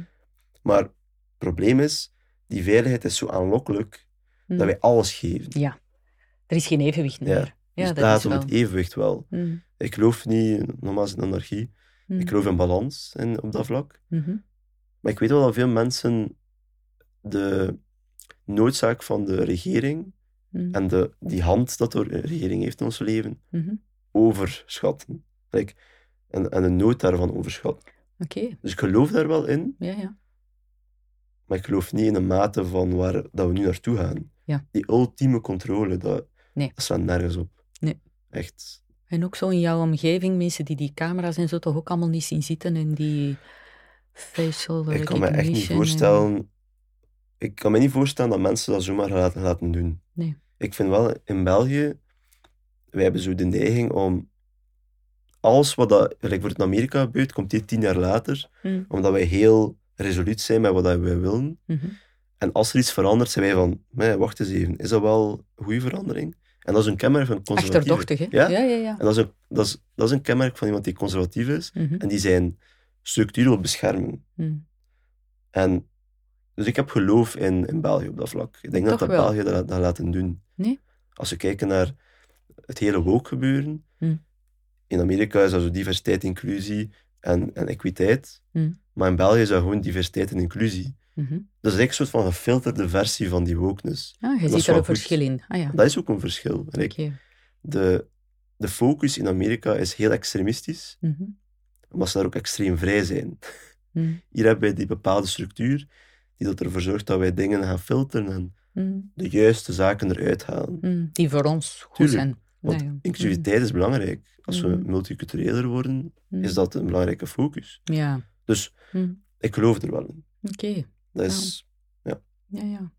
Maar het probleem is, die veiligheid is zo aanlokkelijk, Mhm. dat wij alles geven. Ja. Er is geen evenwicht meer. Ja, dus dat het is gaat om wel. het evenwicht wel. Mhm. Ik geloof niet, nogmaals, in anarchie. Mhm. Ik geloof in balans in, op dat vlak. Mhm. Maar ik weet wel dat veel mensen de noodzaak van de regering Mhm. en de, die hand dat de regering heeft in ons leven Mhm. overschatten. Like, en, en de nood daarvan overschatten. Oké, Dus ik geloof daar wel in, ja, ja. maar ik geloof niet in de mate van waar dat we nu naartoe gaan. Ja. Die ultieme controle, dat, Nee. dat slaat nergens op. Echt. En ook zo in jouw omgeving, mensen die die camera's en zo toch ook allemaal niet zien zitten en die Facial Ik kan me echt niet en- voorstellen... Ik kan me niet voorstellen dat mensen dat zomaar laten, laten doen. Nee. Ik vind wel, in België, wij hebben zo de neiging om alles wat dat, gelijk voor het in Amerika gebeurt, komt dit tien jaar later, Mm, omdat wij heel resoluut zijn met wat wij willen. mhm. En als er iets verandert, zijn wij van, wacht eens even, is dat wel een goede verandering? En dat is een kenmerk van. Achterdochtig, hè? Ja? ja, ja. ja. En dat is, een, dat, is, dat is een kenmerk van iemand die conservatief is, Mhm, en die zijn structuur wil beschermen. mm. En, dus ik heb geloof in, in België op dat vlak. Ik denk dat Toch dat wel. België dat, dat laten doen. Nee? Als we kijken naar het hele woke gebeuren, Hmm. in Amerika is dat zo diversiteit, inclusie en, en equiteit. Maar in België is dat gewoon diversiteit en inclusie. Mhm. Dat is eigenlijk een soort van gefilterde versie van die wokeness. Ah, je ziet er goed. verschil in. Ah ja, Dat is ook een verschil. Oké. de, de focus in Amerika is heel extremistisch, Mhm, maar ze daar ook extreem vrij zijn. mm, Hier hebben wij die bepaalde structuur die dat ervoor zorgt dat wij dingen gaan filteren en mm, de juiste zaken eruit halen. mm. Die voor ons goed Tuurlijk, zijn. Want Ja, ja. inclusiviteit is belangrijk. Als we Mhm. multicultureler worden, Mm, is dat een belangrijke focus. Ja, Dus mm, ik geloof er wel in. oké. Dat is, Ja, ja.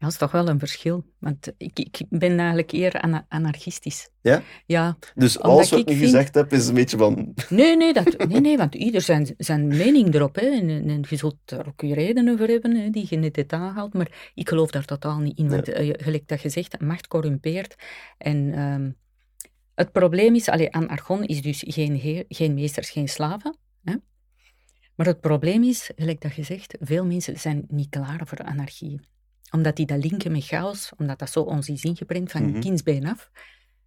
Ja, dat is toch wel een verschil. Want ik, ik ben eigenlijk eer ana- anarchistisch. Ja? Ja. Dus alles wat ik nu vind- gezegd heb, is een beetje van... Nee, nee, dat, nee, nee, want ieder zijn, zijn mening erop. Hè. En, en- je zult er ook je redenen voor hebben, hè, die je net hebt aangehaald. Maar ik geloof daar totaal niet in. Want eh, gelijk dat je zegt, macht corrumpeert. En ehm, het probleem is, allee, aan Argon is dus geen, heer, geen meesters, geen slaven. Maar het probleem is, gelijk dat je zegt, veel mensen zijn niet klaar voor anarchie. Omdat die dat linken met chaos, omdat dat zo ons is ingeprent van Mhm. kindsbeen af.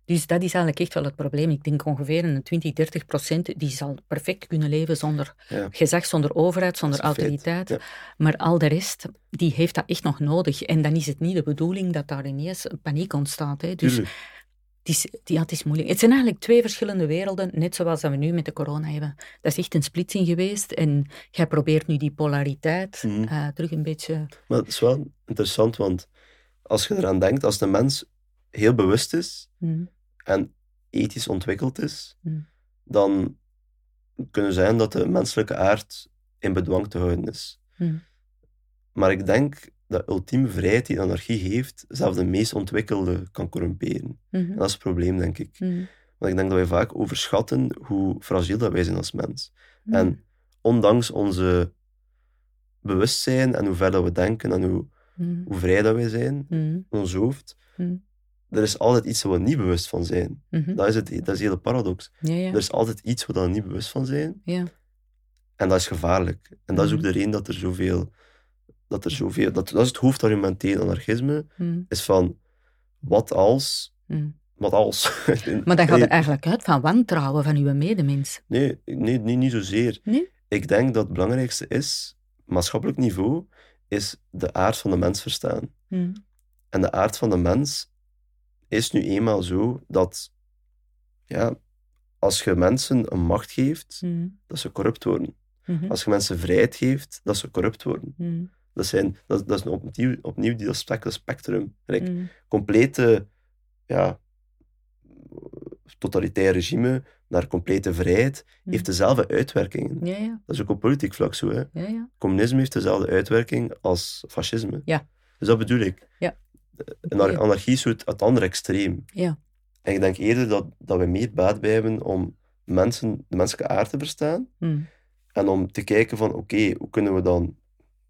Dus dat is eigenlijk echt wel het probleem. Ik denk ongeveer een 20, 30 procent die zal perfect kunnen leven zonder Ja. gezag, zonder overheid, zonder autoriteit. ja. Maar al de rest, die heeft dat echt nog nodig. En dan is het niet de bedoeling dat daar ineens paniek ontstaat. Hè. Dus Tuurlijk. Het is, ja, het is moeilijk. Het zijn eigenlijk twee verschillende werelden, net zoals dat we nu met de corona hebben. Dat is echt een splitsing geweest. En jij probeert nu die polariteit Mhm. eh, terug een beetje... Maar het is wel interessant, want als je eraan denkt, als de mens heel bewust is Mm, en ethisch ontwikkeld is, Mm. dan kunnen zijn dat de menselijke aard in bedwang te houden is. mm, Maar ik denk dat ultieme vrijheid die anarchie heeft, zelfs de meest ontwikkelde kan corrumperen. mhm, En dat is het probleem, denk ik. mm, Want ik denk dat wij vaak overschatten hoe fragiel dat wij zijn als mens. mm, En ondanks onze bewustzijn en hoe ver dat we denken en hoe, mm, hoe vrij dat wij zijn, mm, in ons hoofd, mm, er is altijd iets waar we niet bewust van zijn. mhm. Dat is, het, dat is de hele paradox. Ja, ja. Er is altijd iets waar we niet bewust van zijn. ja. En dat is gevaarlijk. En dat is ook Mhm. de reden dat er zoveel... Dat er zoveel dat, dat is het hoofdargument tegen anarchisme, Mm, is van, wat als... mm. Wat als... Maar dan gaat het eigenlijk uit van wantrouwen van uw medemens. nee, nee, nee, niet zozeer. Nee? Ik denk dat het belangrijkste is, maatschappelijk niveau, is de aard van de mens verstaan. Mm, En de aard van de mens is nu eenmaal zo dat, ja, als je mensen een macht geeft, dat ze corrupt worden. mhm, Als je mensen vrijheid geeft, dat ze corrupt worden. Dat, zijn, dat, dat is opnieuw, opnieuw die, dat spectrum. Like, mm, Complete, ja, totalitair regime naar complete vrijheid Mm. heeft dezelfde uitwerkingen. Ja, ja, Dat is ook op politiek vlak zo. Hè. ja, ja. Communisme heeft dezelfde uitwerking als fascisme. Ja. Dus dat bedoel ik. Ja. En anarchie is het andere extreem. Ja. En ik denk eerder dat, dat we meer baat bij hebben om mensen, de menselijke aard te verstaan Mm, en om te kijken van oké, hoe kunnen we dan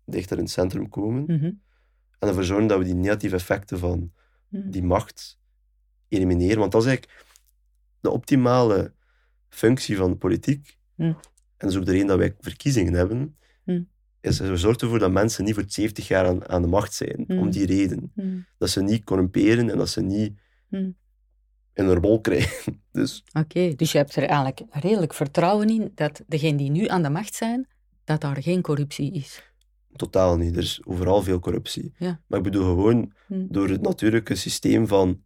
dichter in het centrum komen mhm, en ervoor zorgen dat we die negatieve effecten van mm, die macht elimineren. Want dat is eigenlijk de optimale functie van de politiek. Hm. En dat is ook de reden dat wij verkiezingen hebben. Is we zorgen ervoor dat mensen niet voor 70 jaar aan, aan de macht zijn. Om die reden. Dat ze niet corrumperen en dat ze niet in hun rol krijgen. Dus Oké, dus je hebt er eigenlijk redelijk vertrouwen in dat degenen die nu aan de macht zijn, dat daar geen corruptie is. Totaal niet. Er is overal veel corruptie. Ja. Maar ik bedoel gewoon, Hm. door het natuurlijke systeem van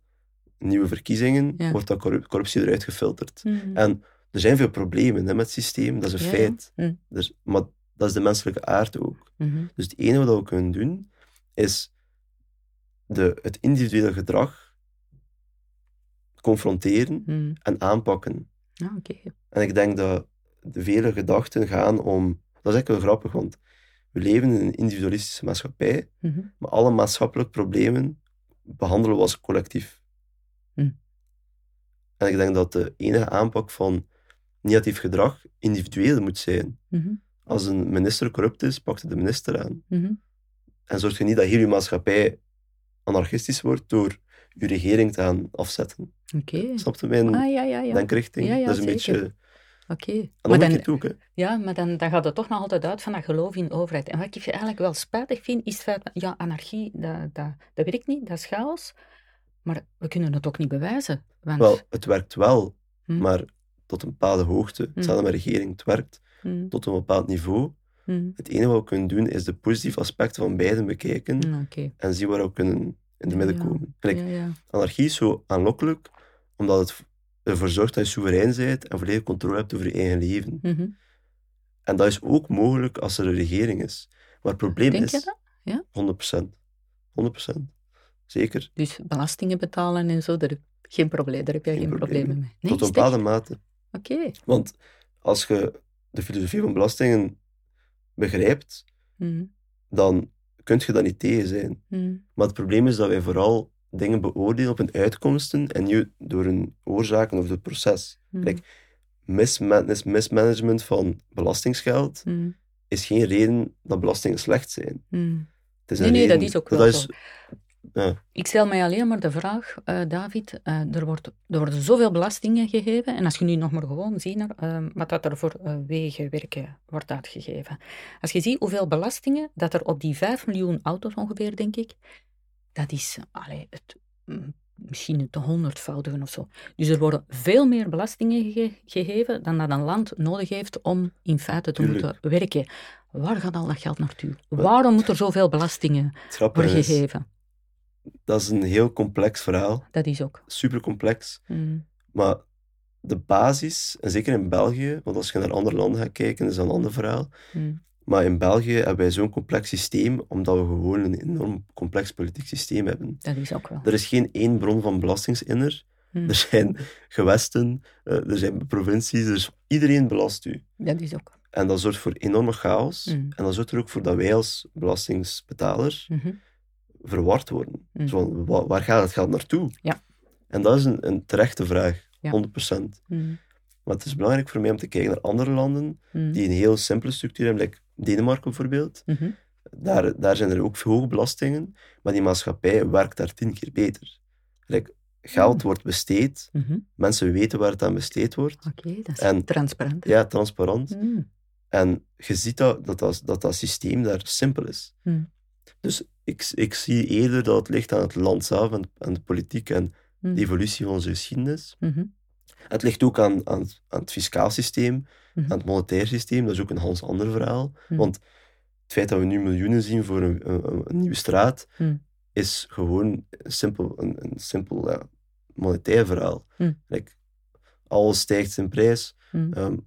nieuwe verkiezingen, Ja. wordt dat corru- corruptie eruit gefilterd. Mm. En er zijn veel problemen hè, met het systeem, dat is een Ja, feit. Hm. Dus, maar dat is de menselijke aard ook. Mhm, Dus het enige wat we kunnen doen, is de, het individuele gedrag confronteren mm. en aanpakken. Ah, oké. En ik denk dat de vele gedachten gaan om Dat is eigenlijk wel grappig, want we leven in een individualistische maatschappij, Mhm. maar alle maatschappelijke problemen behandelen we als collectief. Hm. En ik denk dat de enige aanpak van negatief gedrag individueel moet zijn. Mhm. Als een minister corrupt is, pakt de minister aan. Mhm. En zorgt je niet dat hier je maatschappij anarchistisch wordt door je regering te gaan afzetten. Oké. Snap je mijn Ah, ja, ja, ja. denkrichting? Ja, ja, dat is een zeker. beetje... Oké. En Maar dan, moet je het ook, hè. ja, maar dan, dan gaat het toch nog altijd uit van dat geloof in de overheid. En wat ik eigenlijk wel spijtig vind, is het feit dat, ja, anarchie, dat, dat, dat werkt niet, dat is chaos. Maar we kunnen het ook niet bewijzen. Want, Wel, het werkt wel, Hm. maar tot een bepaalde hoogte. Hetzelfde met regering, het werkt Hm, tot een bepaald niveau. hm, Het enige wat we kunnen doen, is de positieve aspecten van beiden bekijken hm, en zien waar we kunnen in de midden ja. komen. Kijk, Ja, ja. Anarchie is zo aanlokkelijk, omdat het ervoor zorgt dat je soeverein bent en volledig controle hebt over je eigen leven. Mhm. En dat is ook mogelijk als er een regering is. Maar het probleem Denk is... je dat? Ja? 100%. 100%. Zeker. Dus belastingen betalen en zo, daar heb, geen probleem, daar heb jij Geen problemen mee. Nee, Tot een bepaalde mate. Oké. Want als je de filosofie van belastingen begrijpt, Mhm, dan kun je daar niet tegen zijn. mhm, Maar het probleem is dat wij vooral dingen beoordelen op hun uitkomsten en niet door hun oorzaken of het proces. Misma- mismanagement van belastingsgeld mhm, is geen reden dat belastingen slecht zijn. mhm. Het is Nee, nee, dat is ook wel dat zo. is, ja, Ik stel mij alleen maar de vraag, eh, David, eh, er, wordt, er worden zoveel belastingen gegeven, en als je nu nog maar gewoon ziet naar, eh, wat dat er voor eh, wegenwerken wordt uitgegeven. Als je ziet hoeveel belastingen dat er op die 5 miljoen auto's ongeveer, denk ik, dat is allee, het, mm, misschien het honderdvoudigen of zo. Dus er worden veel meer belastingen gege- gegeven dan dat een land nodig heeft om in feite te Tuurlijk. moeten werken. Waar gaat al dat geld naartoe? Waarom moet er zoveel belastingen worden gegeven? dat is een heel complex verhaal, Dat is ook. super complex. Mm. Maar de basis, en zeker in België, want als je naar andere landen gaat kijken, is dat een ander verhaal. Mm. Maar in België hebben wij zo'n complex systeem, omdat we gewoon een enorm complex politiek systeem hebben. Dat is ook wel. Er is geen één bron van belastingsinner. Mm. Er zijn gewesten, eh, er zijn provincies, dus iedereen belast u. Dat is ook. En dat zorgt voor enorme chaos. Mm. En dat zorgt er ook voor dat wij als belastingsbetaler Mhm. verward worden. Mm. Zo van, wa- waar gaat het geld naartoe? Ja. En dat is een, een terechte vraag, Ja. 100%. Mm. Maar het is belangrijk voor mij om te kijken naar andere landen die een heel simpele structuur hebben, like Denemarken bijvoorbeeld. Mhm. Daar, daar zijn er ook hoge belastingen, maar die maatschappij werkt daar tien keer beter. Like, geld Mm. wordt besteed, Mhm. mensen weten waar het aan besteed wordt. Oké, dat is En- transparant. Ja, transparant. Mm. En je ziet dat dat, dat, dat, dat systeem daar simpel is. Mm. Dus ik, ik zie eerder dat het ligt aan het land zelf, en aan de politiek en de evolutie van onze geschiedenis. Mhm. Het ligt ook aan, aan, aan het fiscaal systeem, Mhm. aan het monetair systeem. Dat is ook een hans ander verhaal. Mm. Want het feit dat we nu miljoenen zien voor een, een, een nieuwe straat, Mm. is gewoon een simpel, een, een simpel ja, monetair verhaal. Like, alles stijgt in prijs. Ehm,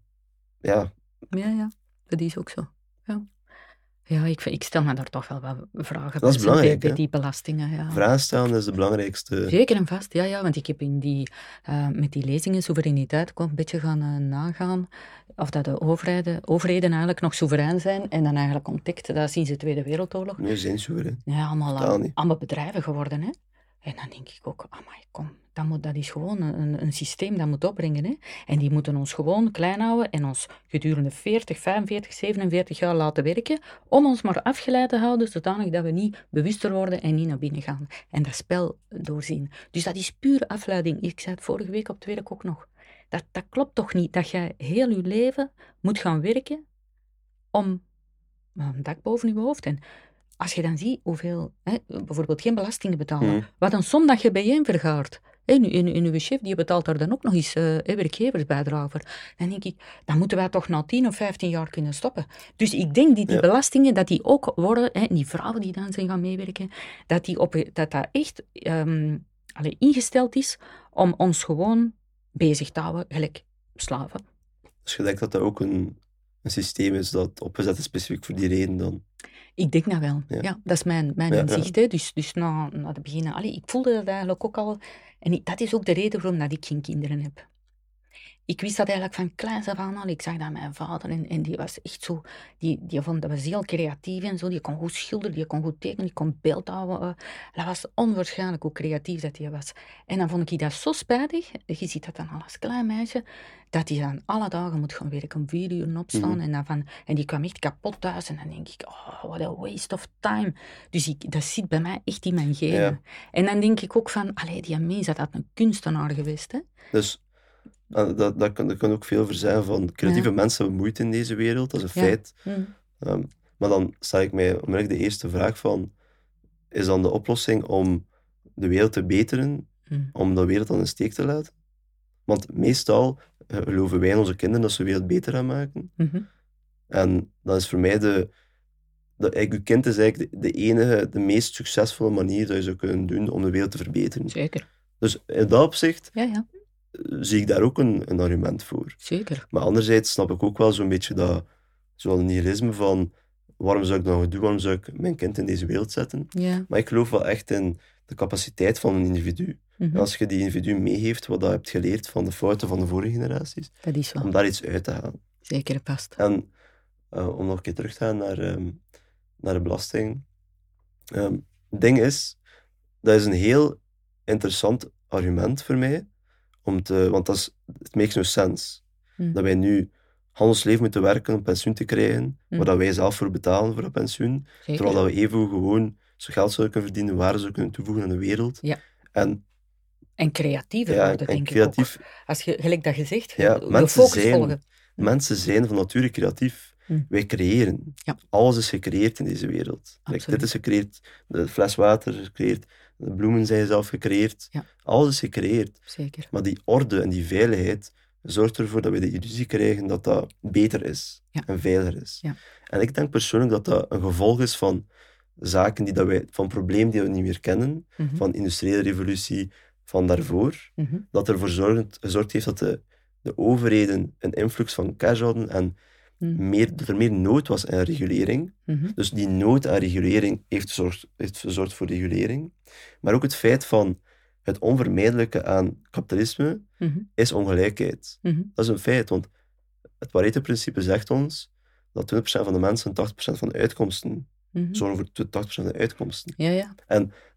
ja, Ja, ja, dat is ook zo. Ja, ja ik, ik stel me daar toch wel wat vragen Dat is bij, belangrijk, bij die belastingen. Ja. vragen stellen is de belangrijkste. Zeker en vast, ja, ja, want ik heb in die, eh, met die lezingen soevereiniteit ook een beetje gaan eh, nagaan of dat de overheden, overheden eigenlijk nog soeverein zijn en dan eigenlijk ontdekt dat sinds de Tweede Wereldoorlog Nu zijn soeverein. ja, allemaal, allemaal bedrijven geworden. Hè? En dan denk ik ook, amai, kom, dat, moet, dat is gewoon een, een systeem dat moet opbrengen. Hè? En die moeten ons gewoon klein houden en ons gedurende 40, 45, 47 jaar laten werken, om ons maar afgeleid te houden, zodanig dat we niet bewuster worden en niet naar binnen gaan. En dat spel doorzien. Dus dat is pure afleiding. Ik zei het vorige week op het werk ook nog. Dat, dat klopt toch niet, dat jij heel je leven moet gaan werken om een dak boven je hoofd. En als je dan ziet hoeveel, hè, bijvoorbeeld geen belastingen betalen, Hmm. wat een som dat je bijeen vergaart. En, en, en uw chef die betaalt daar dan ook nog eens hè, werkgeversbijdrage voor. Dan denk ik, dan moeten wij toch na 10 of 15 jaar kunnen stoppen. Dus ik denk dat die Ja. belastingen, dat die ook worden, hè, die vrouwen die dan zijn gaan meewerken, dat die op, dat, dat echt allee, ingesteld is om ons gewoon bezig te houden, gelijk slaven. Dus je denkt dat dat ook een, een systeem is dat opgezet is specifiek voor die reden dan. Ik denk dat wel. Ja. Ja, dat is mijn, mijn Ja, ja. inzicht. Hè. Dus, dus na, na het begin... Allee, ik voelde dat eigenlijk ook al. En ik- dat is ook de reden waarom dat ik geen kinderen heb. Ik wist dat eigenlijk van kleins af aan al. Ik zag dat mijn vader, en, en die was echt zo, die, die vond, dat was heel creatief en zo. Die kon goed schilderen, die kon goed tekenen, die kon beeldhouden. eh. Dat was onwaarschijnlijk hoe creatief dat hij was. En dan vond ik dat zo spijtig, je ziet dat dan al als klein meisje, dat hij dan alle dagen moet gaan werken, om vier uur opstaan. Mhm. en, dan van, en die kwam echt kapot thuis. En dan denk ik, oh, what a waste of time. Dus ik, dat zit bij mij echt in mijn genen. Ja. En dan denk ik ook van, allee, die mens, dat had een kunstenaar geweest, hè. Dus eh, dat, dat, kan, dat kan ook veel voor zijn van creatieve Ja. mensen hebben moeite in deze wereld, dat is een Ja. feit. Hm. Ehm, maar dan stel ik mij onmiddellijk de eerste vraag van, is dan de oplossing om de wereld te beteren, Hm. om de wereld dan in de steek te laten? Want meestal eh, geloven wij in onze kinderen dat ze de wereld beter gaan maken. Mhm. En dan is voor mij de, eigenlijk, uw kind is eigenlijk de, de enige, de meest succesvolle manier dat je zou kunnen doen om de wereld te verbeteren. Zeker. Dus in dat opzicht Ja, ja, zie ik daar ook een, een argument voor. zeker. Maar anderzijds snap ik ook wel zo'n beetje dat, zo'n nihilisme van waarom zou ik dat nou doen, waarom zou ik mijn kind in deze wereld zetten? Ja. Maar ik geloof wel echt in de capaciteit van een individu. Mhm. En als je die individu meegeeft wat je hebt geleerd van de fouten van de vorige generaties, Dat is om daar iets uit te halen. Zeker past. En eh, om nog een keer terug te gaan naar, ehm, naar de belasting. Ehm, Het ding is, dat is een heel interessant argument voor mij, om te, want dat is, it makes no sense. Hm. Dat wij nu handelsleven moeten werken om pensioen te krijgen, Hm. waar dat wij zelf voor betalen voor dat pensioen, Zeker. terwijl dat we even gewoon zo geld zouden kunnen verdienen, waarde zouden kunnen toevoegen aan de wereld. Ja. En, En creatiever ja, worden, en denk ik ook. Als je, gelijk dat je zegt, Ja, mensen focus zijn- volgen. Mensen zijn van nature creatief. Wij creëren. Ja. Alles is gecreëerd in deze wereld. Like, dit is gecreëerd, de fles water is gecreëerd, de bloemen zijn zelf gecreëerd. Ja. Alles is gecreëerd. Zeker. Maar die orde en die veiligheid zorgt ervoor dat we de illusie krijgen dat dat beter is Ja. en veiliger is. Ja. En ik denk persoonlijk dat dat een gevolg is van zaken die dat wij, van problemen die we niet meer kennen, Mhm. van de industriële revolutie, van daarvoor, Mhm. dat ervoor zorgt, gezorgd heeft dat de, de overheden een influx van cash hadden en Mhm. meer, dat er meer nood was aan regulering. Mhm. Dus die nood aan regulering heeft gezorgd, heeft gezorgd voor regulering. Maar ook het feit van het onvermijdelijke aan kapitalisme Mhm. is ongelijkheid. Dat is een feit, want het Pareto-principe zegt ons dat 20% van de mensen 80% van de uitkomsten zorgen voor 80% van de uitkomsten. Ja, ja.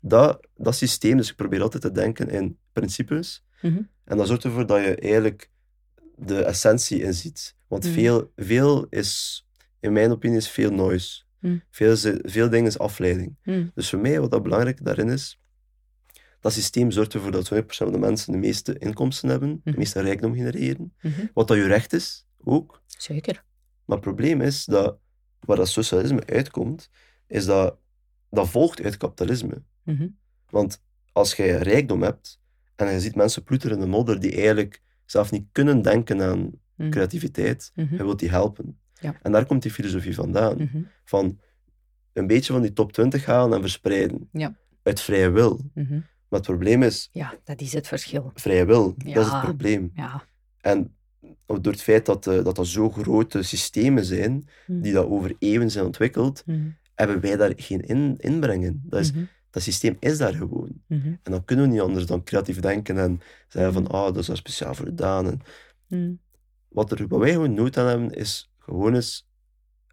Dat, dat systeem, dus ik probeer altijd te denken in principes, en dat zorgt ervoor dat je eigenlijk de essentie in ziet. Want Mhm. veel, veel is, in mijn opinie, is veel noise. Mhm. Veel, veel dingen is afleiding. Mhm. Dus voor mij, wat dat belangrijk daarin is, dat systeem zorgt ervoor dat 20% van de mensen de meeste inkomsten hebben, de Mhm. meeste rijkdom genereren. Mhm. Wat dat je recht is, ook. Zeker. Maar het probleem is dat, waar dat socialisme uitkomt, is dat dat volgt uit kapitalisme. Mhm. Want als jij rijkdom hebt en je ziet mensen ploeteren in de modder die eigenlijk zelf niet kunnen denken aan Mhm. creativiteit, Mhm. je wilt die helpen. Ja. En daar komt die filosofie vandaan. Mhm. Van een beetje van die top 20 halen en verspreiden. Ja. Uit vrije wil. Mhm. Maar het probleem is, Ja, dat is het verschil. vrije wil, dat is het probleem. Ja. En door het feit dat, eh, dat dat zo grote systemen zijn, die dat over eeuwen zijn ontwikkeld, hebben wij daar geen in, inbrengen. Dat, is. Dat systeem is daar gewoon. Mhm. En dan kunnen we niet anders dan creatief denken en zeggen van, ah, dat is wel speciaal voor gedaan. En Mhm. wat, er, wat wij gewoon nood aan hebben, is gewoon eens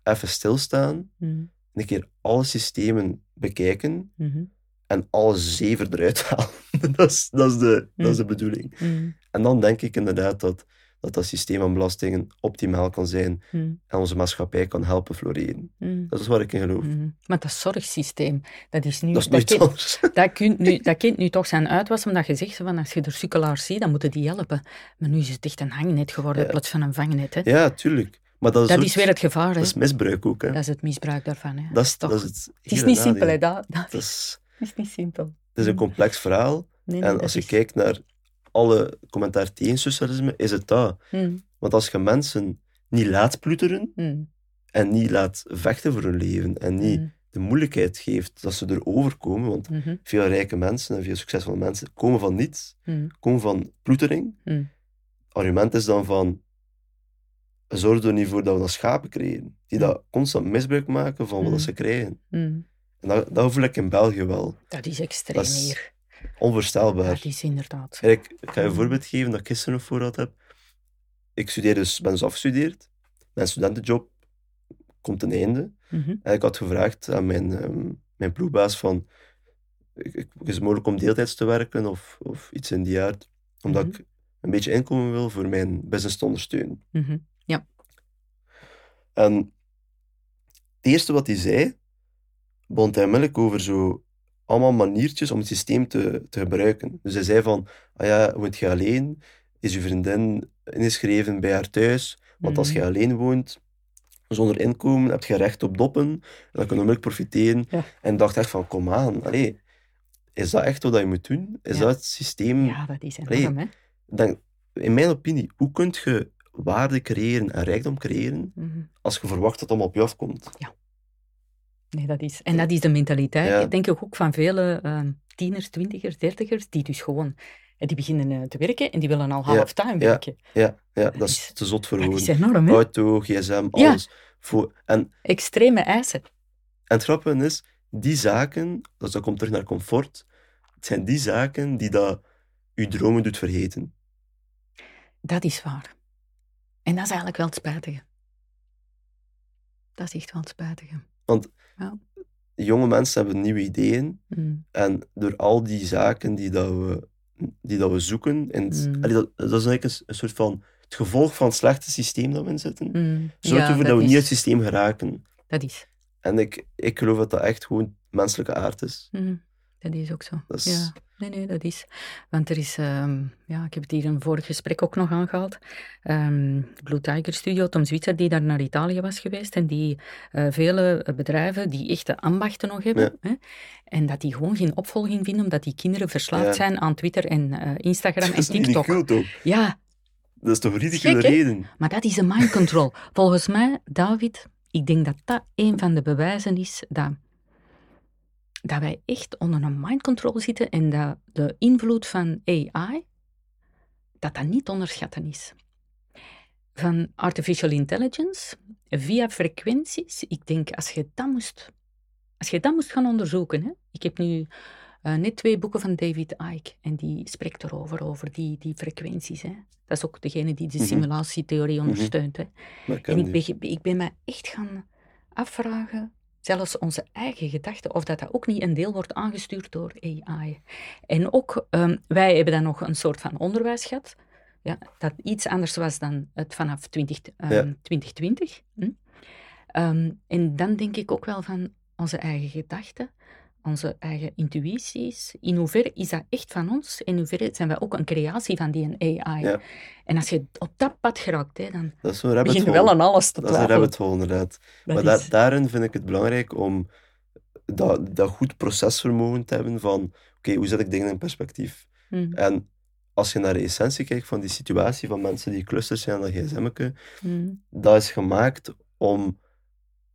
even stilstaan, Mhm. een keer alle systemen bekijken Mhm. en alle zeven eruit halen. dat, is, dat, is de, dat is de bedoeling. Mhm. En dan denk ik inderdaad dat dat, dat systeem van belastingen optimaal kan zijn Mhm. en onze maatschappij kan helpen floreren. Mhm. Dat is waar ik in geloof. Mhm. Maar dat zorgsysteem, dat is nu... Dat is nooit kind- anders. dat, kind nu, dat kind nu toch zijn uit was, omdat je zegt van als je er sukkelaars ziet, dan moeten die helpen. Maar nu is het echt een hangnet geworden in Ja. plaats van een vangnet. Hè. Ja, tuurlijk. Maar dat is, dat ook- is weer het gevaar. Hè. dat is misbruik ook. Hè. Dat is het misbruik daarvan. Hè. Dat is, toch- dat is het het is niet simpel, hè. Dat, dat Dat is, is niet simpel. het is een complex verhaal. Nee, nee, En dat als je is- kijkt naar alle commentaar tegen socialisme, is het dat. Mm, Want als je mensen niet laat ploeteren mm, en niet laat vechten voor hun leven en niet mm, de moeilijkheid geeft dat ze erover komen, want mhm, veel rijke mensen en veel succesvolle mensen komen van niets, komen van ploetering. argument is dan van zorg er niet voor dat we dan schapen creëren, die dat constant misbruik maken van wat ze krijgen. En dat, dat voel ik in België wel. Dat is extreem Dat is hier. Onvoorstelbaar. Dat is inderdaad. Kijk, ik ga je een voorbeeld geven dat ik gisteren nog voorraad heb. ik studeer dus, ben dus afgestudeerd. Mijn studentenjob komt ten einde. Mhm. En ik had gevraagd aan mijn, ehm, mijn ploegbaas van, ik, ik- is het mogelijk om deeltijds te werken of, of iets in die aard, omdat Mhm. ik een beetje inkomen wil voor mijn business te ondersteunen. Mhm. En het eerste wat hij zei, begon hij onmiddellijk over zo allemaal maniertjes om het systeem te, te gebruiken. Dus hij zei van, ah ja, woont je alleen? Is je vriendin ingeschreven bij haar thuis? Want als Mhm. je alleen woont, zonder inkomen, heb je recht op doppen. En dan kun je onmiddellijk profiteren. Ja. En dacht echt van, kom aan, allee, is dat echt wat je moet doen? Is Ja. dat het systeem? Ja, dat is enorm, hè. Dan, in mijn opinie, hoe kun je waarde creëren en rijkdom creëren Mhm. als je verwacht dat het allemaal op je afkomt? Nee, dat is... En dat is de mentaliteit, Ja. denk ik, ook van vele ehm, tieners, twintigers, dertigers, die dus gewoon... eh, Die beginnen eh, te werken en die willen al half-time ja. werken. Ja, ja dat Dat is te zot voor Dat gewoon. is enorm, hè. Auto, gsm, Ja. alles. Voor, en, Extreme eisen. en het grappige is, die zaken, dus dat komt terug naar comfort, het zijn die zaken die dat je dromen doet vergeten. Dat is waar. En dat is eigenlijk wel het spijtige. Dat is echt wel het spijtige. Jonge mensen hebben nieuwe ideeën Mm. en door al die zaken die, dat we, die dat we zoeken, en Mm. allee, dat, dat is eigenlijk een, een soort van het gevolg van het slechte systeem dat we in zitten. Mm. Zorgt Ja, ervoor dat we niet het systeem geraken. Dat is. En ik, ik geloof dat dat echt gewoon menselijke aard is. Mm. Dat is ook zo. Dat is- Ja, nee, nee, dat is. Want er is, ehm, ja, ik heb het hier in een vorig gesprek ook nog aangehaald. Ehm Blue Tiger Studio, Tom Zwitser, die daar naar Italië was geweest. En die eh, vele eh, bedrijven die echte ambachten nog hebben. Hè, en dat die gewoon geen opvolging vinden, omdat die kinderen verslaafd Ja. zijn aan Twitter en eh, Instagram Dat en is TikTok. ridicule toch? Ja, Dat is toch ridicule hè? reden? maar dat is een mind control. Volgens mij, David, ik denk dat dat een van de bewijzen is dat, dat wij echt onder een mind control zitten en dat de invloed van AI, dat dat niet onderschatten is. Van artificial intelligence via frequenties, ik denk als je dat moest, als je dat moest gaan onderzoeken, hè, ik heb nu eh, net twee boeken van David Icke en die spreekt erover, over die, die frequenties. Hè. Dat is ook degene die de Mhm. simulatietheorie ondersteunt. Hè. En ik die. ben, ik ben me echt gaan afvragen, zelfs onze eigen gedachten, of dat, dat ook niet een deel wordt aangestuurd door AI. En ook, ehm, wij hebben dan nog een soort van onderwijs gehad, ja, dat iets anders was dan het vanaf 20, ehm, Ja. 2020. Hm? Ehm, en dan denk ik ook wel van onze eigen gedachten, onze eigen intuïties. In hoeverre is dat echt van ons? In hoeverre zijn wij ook een creatie van die AI? Ja. En als je op dat pad geraakt, hè, dan Dat is begin je wel aan alles te Dat is een twijfelen. rabbit hole, inderdaad. Dat maar daarin vind ik het belangrijk om dat, dat goed procesvermogen te hebben van, oké, hoe zet ik dingen in perspectief? Mm, En als je naar de essentie kijkt van die situatie van mensen die clusters zijn aan dat gsm'ke, mm, dat is gemaakt om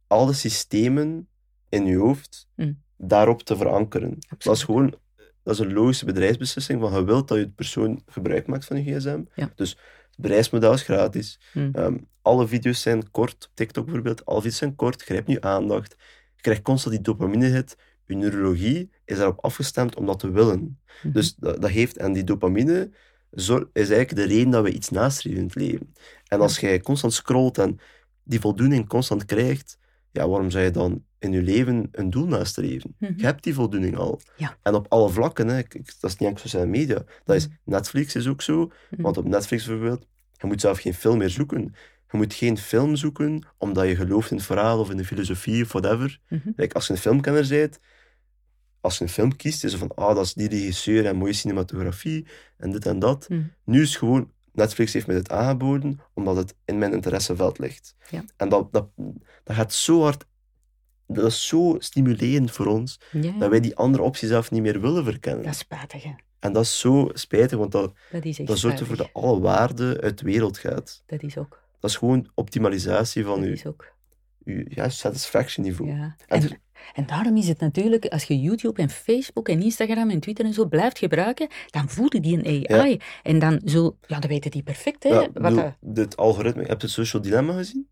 alle systemen in je hoofd Mm. Daarop te verankeren. Dat is gewoon dat is een logische bedrijfsbeslissing van je wilt dat je persoon gebruik maakt van je gsm. Ja. Dus het bedrijfsmodel is gratis. mm. Ehm, alle video's zijn kort, TikTok bijvoorbeeld, alle video's zijn kort, grijp nu aandacht. Je krijgt constant die dopamine hit. Je neurologie is daarop afgestemd om dat te willen. Mhm. Dus dat, dat heeft, en die dopamine is eigenlijk de reden dat we iets nastreven in het leven. En als jij constant scrolt en die voldoening constant krijgt, ja, waarom zou je dan in je leven een doel nastreven? Mhm. Je hebt die voldoening al. Ja. En op alle vlakken, hè. Dat is niet enkel sociale media. Dat is, Mhm. Netflix is ook zo. Mhm. Want op Netflix bijvoorbeeld, je moet zelf geen film meer zoeken. Je moet geen film zoeken omdat je gelooft in het verhaal of in de filosofie of whatever. Mhm. Kijk, als je een filmkenner bent, als je een film kiest, is het van, ah, dat is die regisseur en mooie cinematografie en dit en dat. Mhm. Nu is gewoon, Netflix heeft mij dit aangeboden, omdat het in mijn interesseveld ligt. Ja. En dat, dat, dat gaat zo hard, dat is zo stimulerend voor ons, Ja, dat wij die andere opties zelf niet meer willen verkennen. dat is spijtig, hè. En dat is zo spijtig, want dat, Dat is dat zorgt ervoor dat alle waarde uit de wereld gaat. Dat is ook. Dat is gewoon optimalisatie van Dat je, is ook. je ja, satisfaction niveau. Ja. En En, en daarom is het natuurlijk, als je YouTube en Facebook en Instagram en Twitter en zo blijft gebruiken, dan voelen die een AI. En dan zo, ja, dat weten die perfect, hè. Ja, wat bedoel, dat- dit algoritme, heb je het Social Dilemma gezien?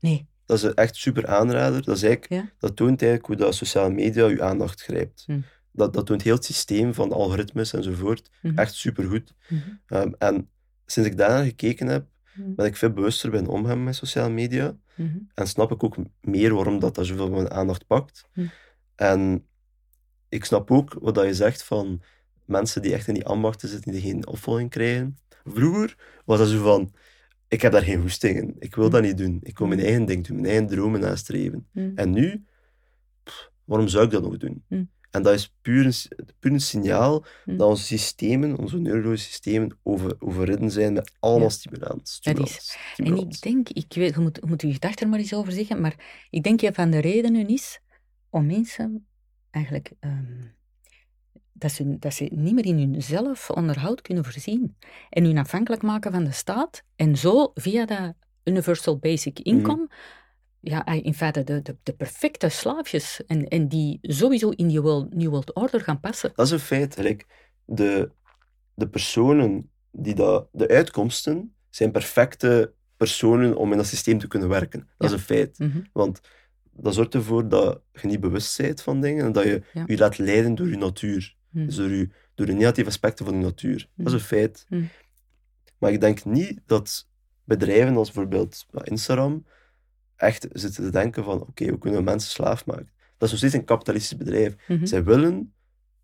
nee. Dat is een echt super aanrader. Dat, is eigenlijk, Ja. dat toont eigenlijk hoe dat sociale media je aandacht grijpt. Hm. Dat, dat toont heel het systeem van algoritmes enzovoort Mhm. echt supergoed. Mhm. Um, en sinds ik daarnaar gekeken heb, ben ik veel bewuster ben omgaan met sociale media. En snap ik ook meer waarom dat, dat zoveel mijn aandacht pakt. Hm. En ik snap ook wat dat je zegt van mensen die echt in die ambachten zitten, die geen opvolging krijgen. Vroeger was dat zo van, ik heb daar geen hoesting in. Ik wil dat niet doen. Ik wil mijn Hm. eigen ding doen, mijn eigen dromen nastreven. Mhm. En nu, pff, waarom zou ik dat nog doen? En dat is puur een, puur een signaal dat onze systemen, onze neurologische systemen, over, overridden zijn met allemaal Ja. stimulans. Dat stimulans, En ik denk, ik weet, je moet, je moet je gedachten er maar eens over zeggen, maar ik denk een van de redenen is om mensen eigenlijk ehm, dat, ze, dat ze niet meer in hun zelf onderhoud kunnen voorzien en hun afhankelijk maken van de staat en zo via dat universal basic income ja, in feite de, de, de perfecte slaafjes en, en die sowieso in die world, New World Order gaan passen. Dat is een feit. Like, de, de personen die dat, de uitkomsten zijn perfecte personen om in dat systeem te kunnen werken. Dat Ja. is een feit. Mhm. Want dat zorgt ervoor dat je niet bewust bent van dingen en dat je Ja. je laat leiden door je natuur. Mhm. Dus door, de negatieve aspecten van je natuur. Dat is een feit. Mhm. Maar ik denk niet dat bedrijven als bijvoorbeeld ja, Instagram echt zitten te denken van oké, hoe kunnen we mensen slaaf maken? Dat is nog steeds een kapitalistisch bedrijf. Mhm. Zij willen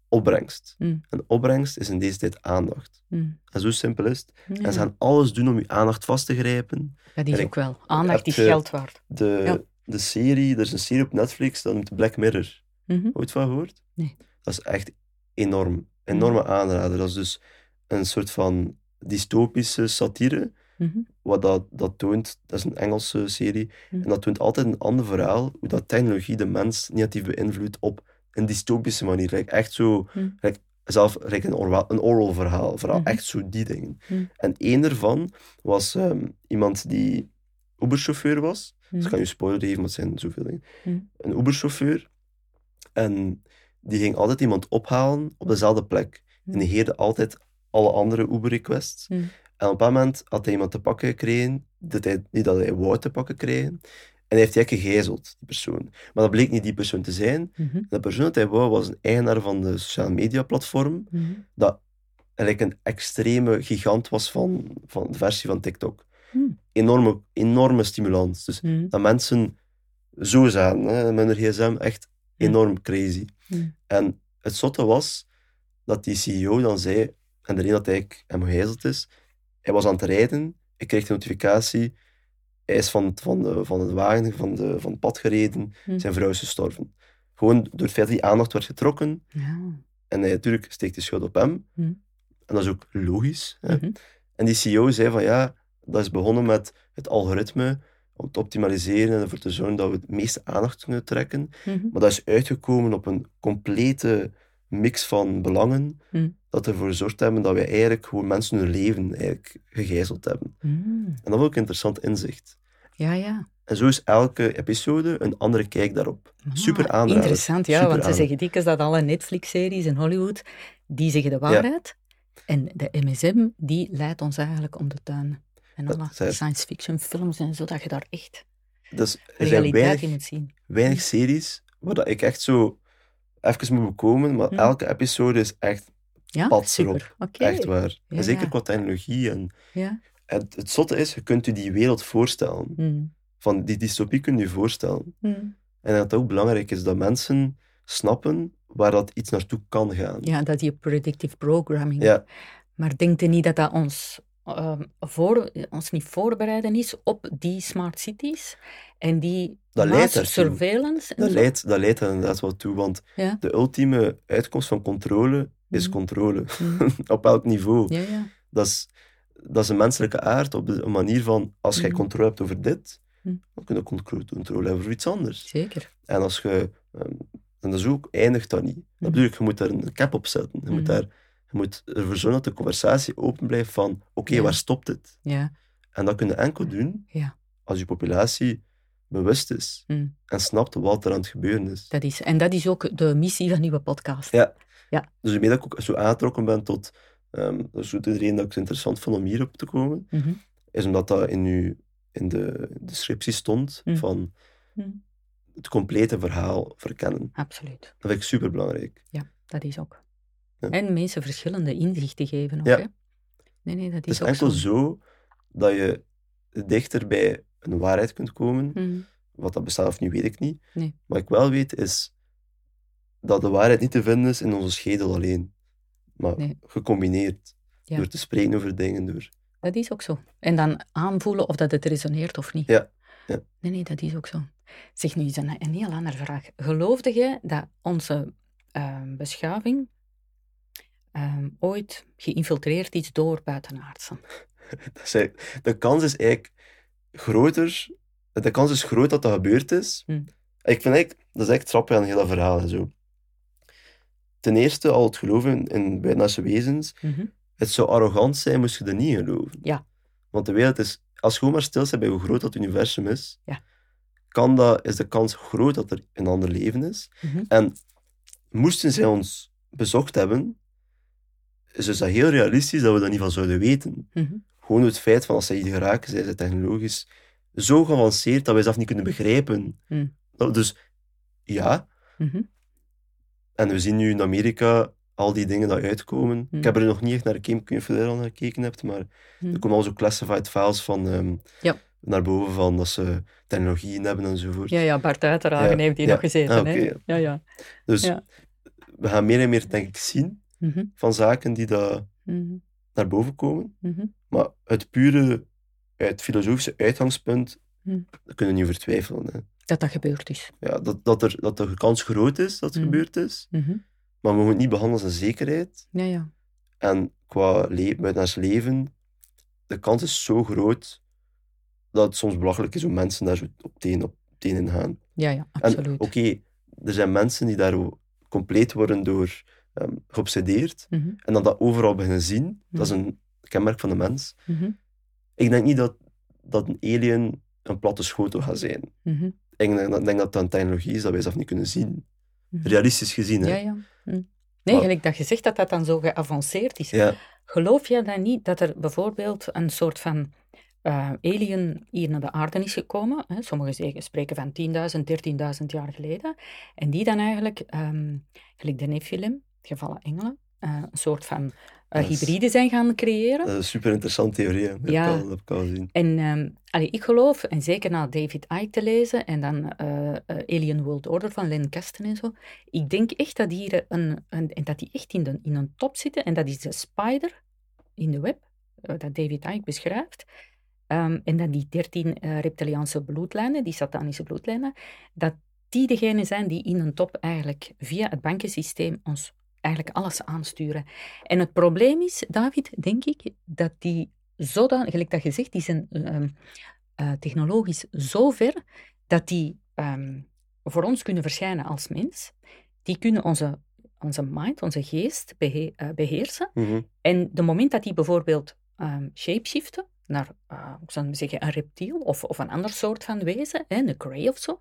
opbrengst. Mhm. En opbrengst is in deze tijd aandacht. En zo simpel is het. Ja, En ze gaan alles doen om je aandacht vast te grijpen. dat is en ik- ook wel. Aandacht is geld waard. De, Ja. de serie, er is een serie op Netflix, dat noemt Black Mirror. Mhm. Ooit van gehoord? Nee. Dat is echt enorm. Enorme aanrader. Dat is dus een soort van dystopische satire. Mhm. Wat dat, dat toont, dat is een Engelse serie. Mhm. En dat toont altijd een ander verhaal. Hoe dat technologie de mens negatief beïnvloedt op een dystopische manier. Like echt zo, Mhm. like zelf like een, oral, een oral verhaal. Vooral Mhm. echt zo die dingen. Mhm. En één daarvan was ehm, iemand die Uberchauffeur was. Dus Mhm. ik kan je spoiler geven, want het zijn zoveel dingen. Mhm. Een Uberchauffeur. En die ging altijd iemand ophalen op dezelfde plek. Mhm. En negeerde altijd alle andere Uber-requests. Mhm. En op een bepaald moment had hij iemand te pakken gekregen, dat hij, niet dat hij wou te pakken krijgen. En hij heeft die eigenlijk gegijzeld, die persoon. Maar dat bleek niet die persoon te zijn. Mhm. De persoon dat hij wou, was een eigenaar van de sociale media platform, Mhm. dat eigenlijk een extreme gigant was van, van de versie van TikTok. Hmm. Enorme, enorme stimulans. Dus dat mensen zo zaten, hè, met hun gsm, echt enorm crazy. En het zotte was dat die CEO dan zei, en de reden dat hij hem gegijzeld is, hij was aan het rijden, ik kreeg de notificatie, hij is van, van, de, van het wagen, van, de, van het pad gereden, Hmm. zijn vrouw is gestorven. Gewoon door het feit dat die aandacht werd getrokken, Ja. en hij natuurlijk steekt de schuld op hem. Hmm. En dat is ook logisch. Hè? Mhm. En die CEO zei van ja, dat is begonnen met het algoritme om te optimaliseren en ervoor te zorgen dat we het meeste aandacht kunnen trekken. Mhm. Maar dat is uitgekomen op een complete mix van belangen, Mm. dat ervoor gezorgd hebben dat wij eigenlijk gewoon mensen hun leven eigenlijk gegijzeld hebben. Mhm. En dat vond ik een interessant inzicht. Ja, ja. En zo is elke episode een andere kijk daarop. Super Ah, aanrader. Interessant, ja, Super want ze zeggen dikwijls dat alle Netflix-series in Hollywood, die zeggen de waarheid. En de MSM, die leidt ons eigenlijk om de tuin. En Dat alle zei- science fiction films en zo, dat je daar echt Dus er zijn realiteit weinig, in moet zien. weinig series waar dat ik echt zo even moet bekomen, maar elke episode is echt, Ja, Pad super. erop. Echt waar. Ja, en zeker ja. qua technologie. En, het, het zotte is, je kunt je die wereld voorstellen. Mm. Van die dystopie kun je je voorstellen. Mm. En dat het ook belangrijk is dat mensen snappen waar dat iets naartoe kan gaan. Ja, dat die predictive programming. Ja, Maar denkt u niet dat dat ons, ehm, voor, ons niet voorbereiden is op die smart cities en die Dat leidt surveillance? dat leidt, dat leidt er inderdaad wel toe, want Ja. de ultieme uitkomst van controle is Mhm. controle. Mm. op elk niveau. Ja, ja. Dat, is, dat is een menselijke aard op de een manier van, als jij Mhm. controle hebt over dit, Mhm. dan kun je controle, hebben over iets anders. Zeker. En als je, ehm, en dat is ook, eindigt dat niet. Dat Mhm. bedoel ik, je moet daar een cap op zetten. Je moet, Mhm. daar, je moet ervoor zorgen dat de conversatie open blijft van, oké, Ja. waar stopt dit? Ja. En dat kun je enkel doen Ja. als je populatie bewust is Mm. en snapt wat er aan het gebeuren is. Dat is, en dat is ook de missie van uw podcast. Ja. Ja. Dus daarmee dat ik ook zo aangetrokken ben tot, ehm dat is ook de reden dat ik het interessant vond om hierop te komen, Mhm. is omdat dat in, uw, in de descriptie stond Mm. van Mm. het complete verhaal verkennen. Absoluut. Dat vind ik super belangrijk. Ja, dat is ook. Ja. En mensen verschillende inzichten geven ook, Ja. hè? Nee, nee, dat Het is is ook enkel zo. zo dat je dichter bij een waarheid kunt komen. Mhm. Wat dat bestaat of niet, weet ik niet. Nee. Wat ik wel weet, is dat de waarheid niet te vinden is in onze schedel alleen. Maar Nee. gecombineerd. Ja. Door te spreken over dingen. Door... Dat is ook zo. En dan aanvoelen of dat het resoneert of niet. Ja, ja. Nee, nee, dat is ook zo. Zeg nu eens een, een heel andere vraag. Geloofde je dat onze ehm, beschaving ehm, ooit geïnfiltreerd is door buitenaardsen? De kans is eigenlijk groter. De kans is groot dat dat gebeurd is. Hm. Ik vind eigenlijk, dat is echt trappig aan het hele verhaal en zo. Ten eerste, al het geloven in, buitenaardse wezens. Mhm. Het zou arrogant zijn moest je er niet in geloven. Ja. Want de wereld is, als je gewoon maar stilstaat bij hoe groot dat universum is, Ja. kan dat, is de kans groot dat er een ander leven is. Mhm. En moesten zij ons bezocht hebben, is dus dat heel realistisch dat we dat niet van zouden weten. Mhm. Gewoon het feit van als zij hier geraken, zijn ze technologisch zo geavanceerd dat wij zelf niet kunnen begrijpen. Nou, Dus ja, Mhm. en we zien nu in Amerika al die dingen die uitkomen. Hmm. Ik heb er nog niet echt naar gekeken, ik weet niet of je er al naar gekeken hebt, maar Hmm. er komen al zo classified files van ehm, Ja. naar boven van dat ze technologieën hebben enzovoort. Ja, ja, Bart Uiteragen Ja, heeft ja. nog gezeten. Ah, hè? ja. Ja, ja. Dus we gaan meer en meer, denk ik, zien Mhm. van zaken die daar Mhm. naar boven komen. Mhm. Maar het pure, het filosofische uitgangspunt, dat kunnen we niet over twijfelen. Hè. Dat dat gebeurd is. Ja, dat, dat, er, dat de kans groot is dat het gebeurd is, maar we mogen het niet behandelen als een zekerheid. Ja, ja. En qua le buitenaards leven, de kans is zo groot dat het soms belachelijk is hoe mensen daar zo op teen op teen in gaan. Ja, ja, absoluut. oké, er zijn mensen die daar compleet worden door ehm, geobsedeerd Mhm. en dat dat overal beginnen zien. Dat is Mhm. een kenmerk van de mens. Mhm. Ik denk niet dat, dat een alien een platte schotel gaat zijn. Ik denk, ik denk dat dat een technologie is dat wij zelf niet kunnen zien. Realistisch gezien, hè. Ja, ja. Nee, Maar- gelijk dat je zegt dat dat dan zo geavanceerd is. Ja. Geloof jij dan niet dat er bijvoorbeeld een soort van eh, alien hier naar de aarde is gekomen? Hè? Sommigen spreken van 10.000, 13.000 jaar geleden. En die dan eigenlijk, ehm gelijk de Nephilim, gevallen engelen, eh, een soort van eh, hybride zijn gaan creëren. Dat is een super interessante theorie. hè. Dat Ja. al, heb ik al gezien. En ehm, allee, ik geloof, en zeker na David Icke te lezen en dan eh, Alien World Order van Len Kasten en zo, ik denk echt dat die, een, een, en dat die echt in, de, in een top zitten. En dat is de spider in de web, dat David Icke beschrijft. Ehm, en dat die dertien eh, reptiliaanse bloedlijnen, die satanische bloedlijnen, dat die degene zijn die in een top eigenlijk via het bankensysteem ons eigenlijk alles aansturen. En het probleem is, David, denk ik, dat die zodanig, gelijk dat je zegt, die zijn ehm, eh, technologisch zo ver dat die ehm, voor ons kunnen verschijnen als mens. Die kunnen onze, onze mind, onze geest behe- eh, beheersen. Mhm. En de moment dat die bijvoorbeeld ehm shapeshiften naar, ik zou zeggen, een reptiel of, of een ander soort van wezen, hè, een Grey of zo,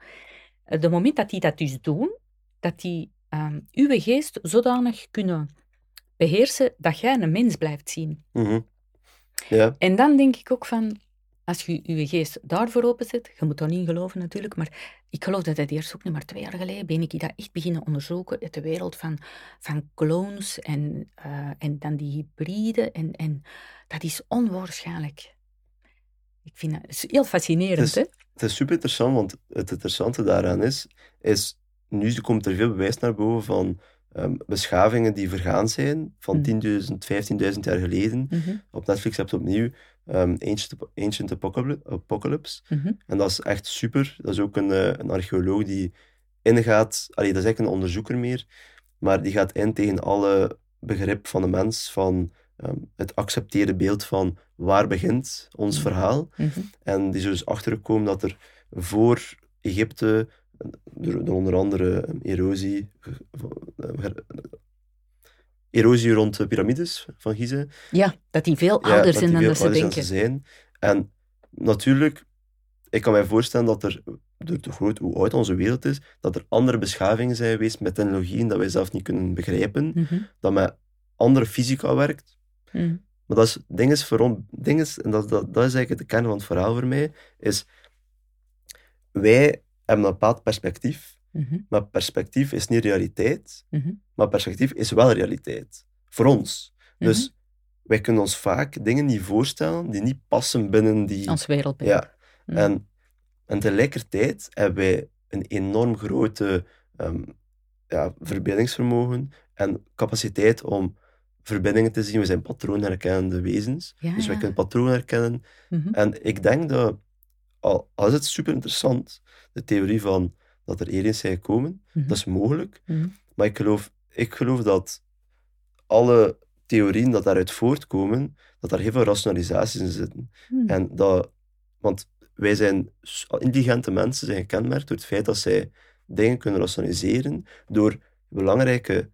de moment dat die dat dus doen, dat die ehm, uw geest zodanig kunnen beheersen dat jij een mens blijft zien. Mhm. Ja, En dan denk ik ook van, als je je geest daarvoor openzet, je moet daar niet in geloven natuurlijk, maar ik geloof dat het eerst ook niet maar twee jaar geleden ben ik dat echt beginnen onderzoeken uit de wereld van, van clones en, eh, en dan die hybriden en, en dat is onwaarschijnlijk. Ik vind dat is heel fascinerend, Dus- hè? het is super interessant, want het interessante daaraan is, is nu komt er veel bewijs naar boven van ehm, beschavingen die vergaan zijn, van Mhm. 10.000, 15.000 jaar geleden. Mhm, Op Netflix heb je opnieuw ehm, Ancient, Ancient Apocalypse, mhm, En dat is echt super. Dat is ook een, eh, een archeoloog die ingaat, allee, dat is eigenlijk een onderzoeker meer, maar die gaat in tegen alle begrip van de mens, van ehm, het accepteerde beeld van waar begint ons Mhm. verhaal. mhm, En die is er dus achtergekomen dat er voor Egypte, door, onder andere erosie, eh, erosie rond de piramides van Gizeh, Ja, dat die veel ouder zijn dan dat ze denken. zijn dan. En natuurlijk, ik kan mij voorstellen dat er, door de groot, hoe oud onze wereld is, dat er andere beschavingen zijn geweest met technologieën dat wij zelf niet kunnen begrijpen, Mhm, dat met andere fysica werkt. mhm, Maar dat is, ding is, voor ding is en dat, dat, dat is eigenlijk de kern van het verhaal voor mij, is wij hebben een bepaald perspectief, mhm, maar perspectief is niet realiteit, mhm, maar perspectief is wel realiteit. Voor ons. Dus wij kunnen ons vaak dingen niet voorstellen die niet passen binnen die... Ons wereldbeeld. Ja. En, en tegelijkertijd hebben wij een enorm grote ehm, ja, verbeeldingsvermogen en capaciteit om verbindingen te zien. We zijn patroonherkennende wezens. Ja, dus wij ja. kunnen patronen herkennen. Mhm. En ik denk dat, al, al is het super interessant, de theorie van dat er aliens zijn gekomen, Mhm. dat is mogelijk. Mhm. Maar ik geloof, ik geloof dat alle theorieën dat daaruit voortkomen, dat daar heel veel rationalisaties in zitten. Mhm. En dat, want wij zijn, intelligente mensen zijn gekenmerkt door het feit dat zij dingen kunnen rationaliseren door belangrijke,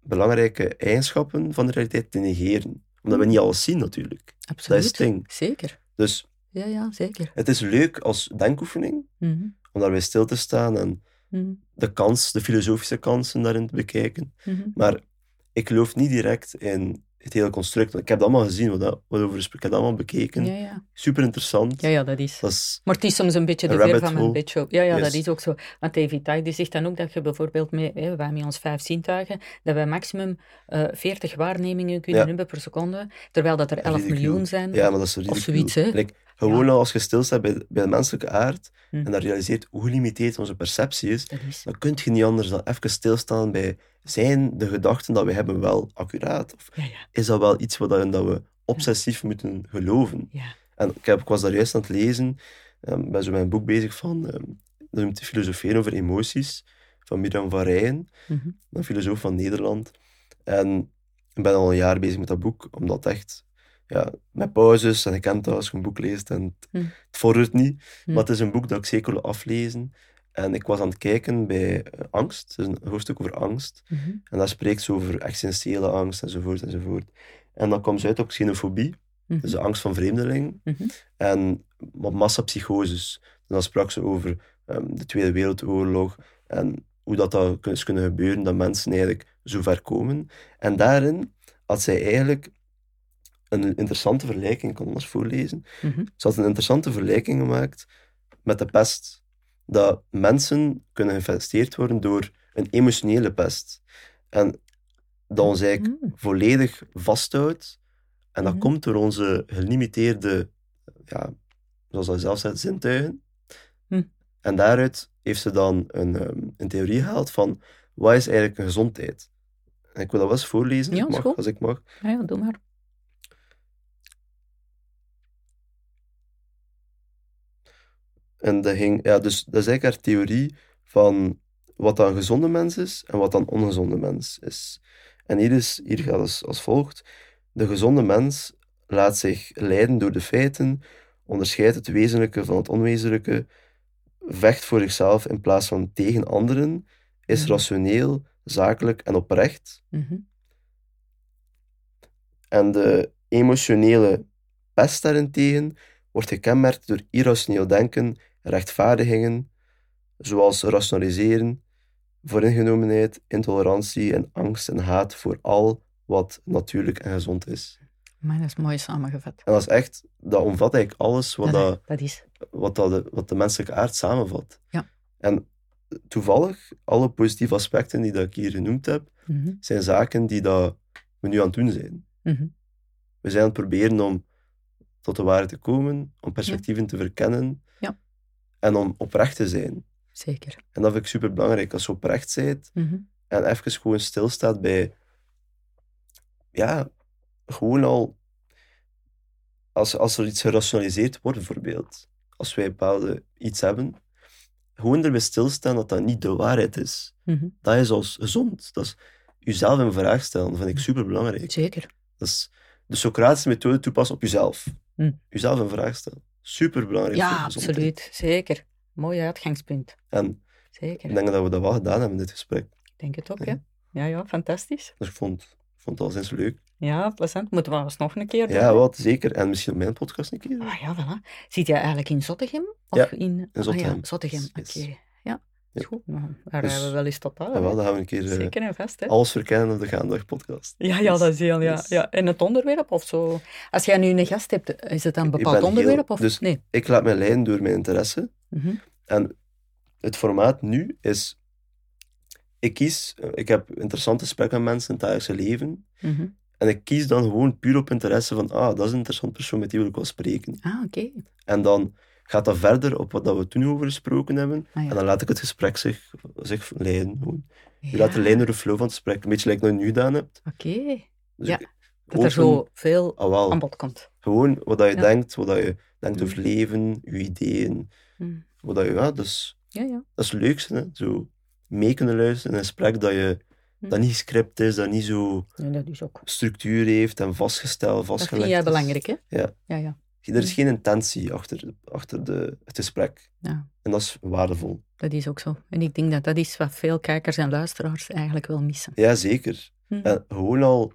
belangrijke eigenschappen van de realiteit te negeren. Omdat we niet alles zien, natuurlijk. Absoluut. Dat is het ding. Zeker. Dus Ja, ja, zeker. het is leuk als denkoefening Mhm. om daarbij stil te staan en Mhm. de kans, de filosofische kansen daarin te bekijken. Mhm. Maar ik geloof niet direct in het hele construct. Ik heb dat allemaal gezien, wat, dat, wat over. Ik heb dat allemaal bekeken. Ja, ja. Super interessant. ja, ja, dat is. Dat is Maar het is soms een beetje de rabbit van mijn bedshow. Ja, ja, dat is ook zo. Want David Icke die zegt dan ook dat je bijvoorbeeld met, hè, wij met ons vijf zintuigen, dat wij maximum eh 40 waarnemingen kunnen Ja. hebben per seconde, terwijl dat er 11 Ridicule. miljoen zijn. Ja, maar dat is Of zoiets, hè. Like, gewoon Ja. al als je stilstaat bij, de- bij de menselijke aard Hm. en dat realiseert hoe gelimiteerd onze perceptie is, dan kun je niet anders dan even stilstaan bij zijn de gedachten dat we hebben wel accuraat? Of Ja, ja, is dat wel iets wat, dat we obsessief moeten geloven? ja. En ik, heb, ik was daar juist aan het lezen, um, ben zo met een boek bezig van, ehm dat noemt Filosoferen over emoties, van Mirjam van Rijen, Mhm. een filosoof van Nederland. En ik ben al een jaar bezig met dat boek, omdat echt, ja, met pauzes, en ik dat als je een boek leest, en het, Hm. het vordert niet. Hm. Maar het is een boek dat ik zeker wil aflezen. En ik was aan het kijken bij eh, angst, het is een hoofdstuk over angst. Mhm. En daar spreekt ze over existentiële angst, enzovoort, enzovoort. En dan komt ze uit op xenofobie, Mhm. dus de angst van vreemdelingen. Mhm. En op massapsychoses. En dan sprak ze over ehm, de Tweede Wereldoorlog en hoe dat, dat is kunnen gebeuren, dat mensen eigenlijk zo ver komen. En daarin had zij eigenlijk een interessante vergelijking, ik kan anders voorlezen. Mhm. Ze had een interessante vergelijking gemaakt met de pest. Dat mensen kunnen geïnfecteerd worden door een emotionele pest. En dat ons eigenlijk Mhm. volledig vasthoudt. En dat Mhm. komt door onze gelimiteerde, ja, zoals hij zelf zegt, zintuigen. En daaruit heeft ze dan een, ehm, een theorie gehaald van wat is eigenlijk een gezondheid. En ik wil dat wel eens voorlezen, Ja, als, ik is mag, goed. als ik mag. Ja, ja, doe maar. En dat, ging, ja, dus, dat is eigenlijk haar theorie van wat dan een gezonde mens is en wat dan een ongezonde mens is. En hier, is, hier gaat het als volgt. De gezonde mens laat zich leiden door de feiten, onderscheidt het wezenlijke van het onwezenlijke, vecht voor zichzelf in plaats van tegen anderen, is Mhm. rationeel, zakelijk en oprecht. Mhm. En de emotionele pest daarentegen wordt gekenmerkt door irrationeel denken, rechtvaardigingen, zoals rationaliseren, vooringenomenheid, intolerantie en angst en haat voor al wat natuurlijk en gezond is. Maar dat is mooi samengevat. En dat is echt, dat omvat eigenlijk alles wat, dat, dat, dat is. wat, dat de, wat de menselijke aard samenvat. Ja. En toevallig, alle positieve aspecten die dat ik hier genoemd heb, Mhm. zijn zaken die dat we nu aan het doen zijn. Mhm. We zijn aan het proberen om tot de waarheid te komen, om perspectieven te verkennen. En om oprecht te zijn. Zeker. En dat vind ik super belangrijk. Als je oprecht bent Mhm. en even gewoon stilstaat bij, ja, gewoon al, als, als er iets gerationaliseerd wordt, bijvoorbeeld, als wij bepaalde iets hebben, gewoon erbij stilstaan dat dat niet de waarheid is. Mhm. Dat is als gezond. Dat is jezelf in vraag stellen, dat vind ik super belangrijk. Zeker. Dat is de Socratische methode toepassen op jezelf. Hm. Jezelf in vraag stellen. Super belangrijk. Ja, absoluut. Zeker. Mooi uitgangspunt. En Zeker. ik denk dat we dat wel gedaan hebben in dit gesprek. Ik denk het ook, Ja. ja. Ja, ja, fantastisch. Dus ik vond, ik vond het al sinds leuk. Ja, plezant. Moeten we eens nog een keer doen? Ja, wat zeker. En misschien op mijn podcast een keer. Ah ja, voilà. Zit jij eigenlijk in Zottegem? Of Ja, in, in Zottegem. Ah, ja, Zottegem, oké. Yes. Ja, goed. Nou, daar Dus- rijden we wel eens tot aan. En wel, dan gaan we een keer eh, Zeker en vast, hè? alles verkennen op de Gaandag podcast. Ja, ja, dat is heel, ja. Yes. ja. En het onderwerp of zo? Als jij nu een gast hebt, is het een Ik bepaald heel- onderwerp? Of... dus- Nee. Ik laat mij leiden door mijn interesse. Mhm. En het formaat nu is... Ik kies... eh, Ik heb interessante gesprekken met mensen in het dagelijkse leven. Mhm. En ik kies dan gewoon puur op interesse van, ah, dat is een interessant persoon, met die wil ik wel spreken. Ah, oké. En dan gaat dat verder op wat dat we toen over gesproken hebben. Ah, ja. En dan laat ik het gesprek zich, zich leiden. Gewoon. Je Ja, laat de lijn door de flow van het gesprek. Een beetje like dat je nu gedaan hebt. Oké. Dus Ja. Dat er zo veel Ah, aan bod komt. Gewoon wat dat je Ja. denkt, wat dat je denkt Mm. over leven, je ideeën. Mm. Wat dat je, ja, dus, Ja, ja. dat is het leukste. Hè? Zo mee kunnen luisteren in een gesprek dat, je, Mm. dat niet gescript is, dat niet zo ja, dat is ook. structuur heeft en vastgesteld, Dat vastgelegd vind jij belangrijk, hè? Ja. Ja, ja. Er is geen intentie achter, achter de, het gesprek. Ja. En dat is waardevol. Dat is ook zo. En ik denk dat dat is wat veel kijkers en luisteraars eigenlijk wel missen. Ja, zeker. Hm. En gewoon al,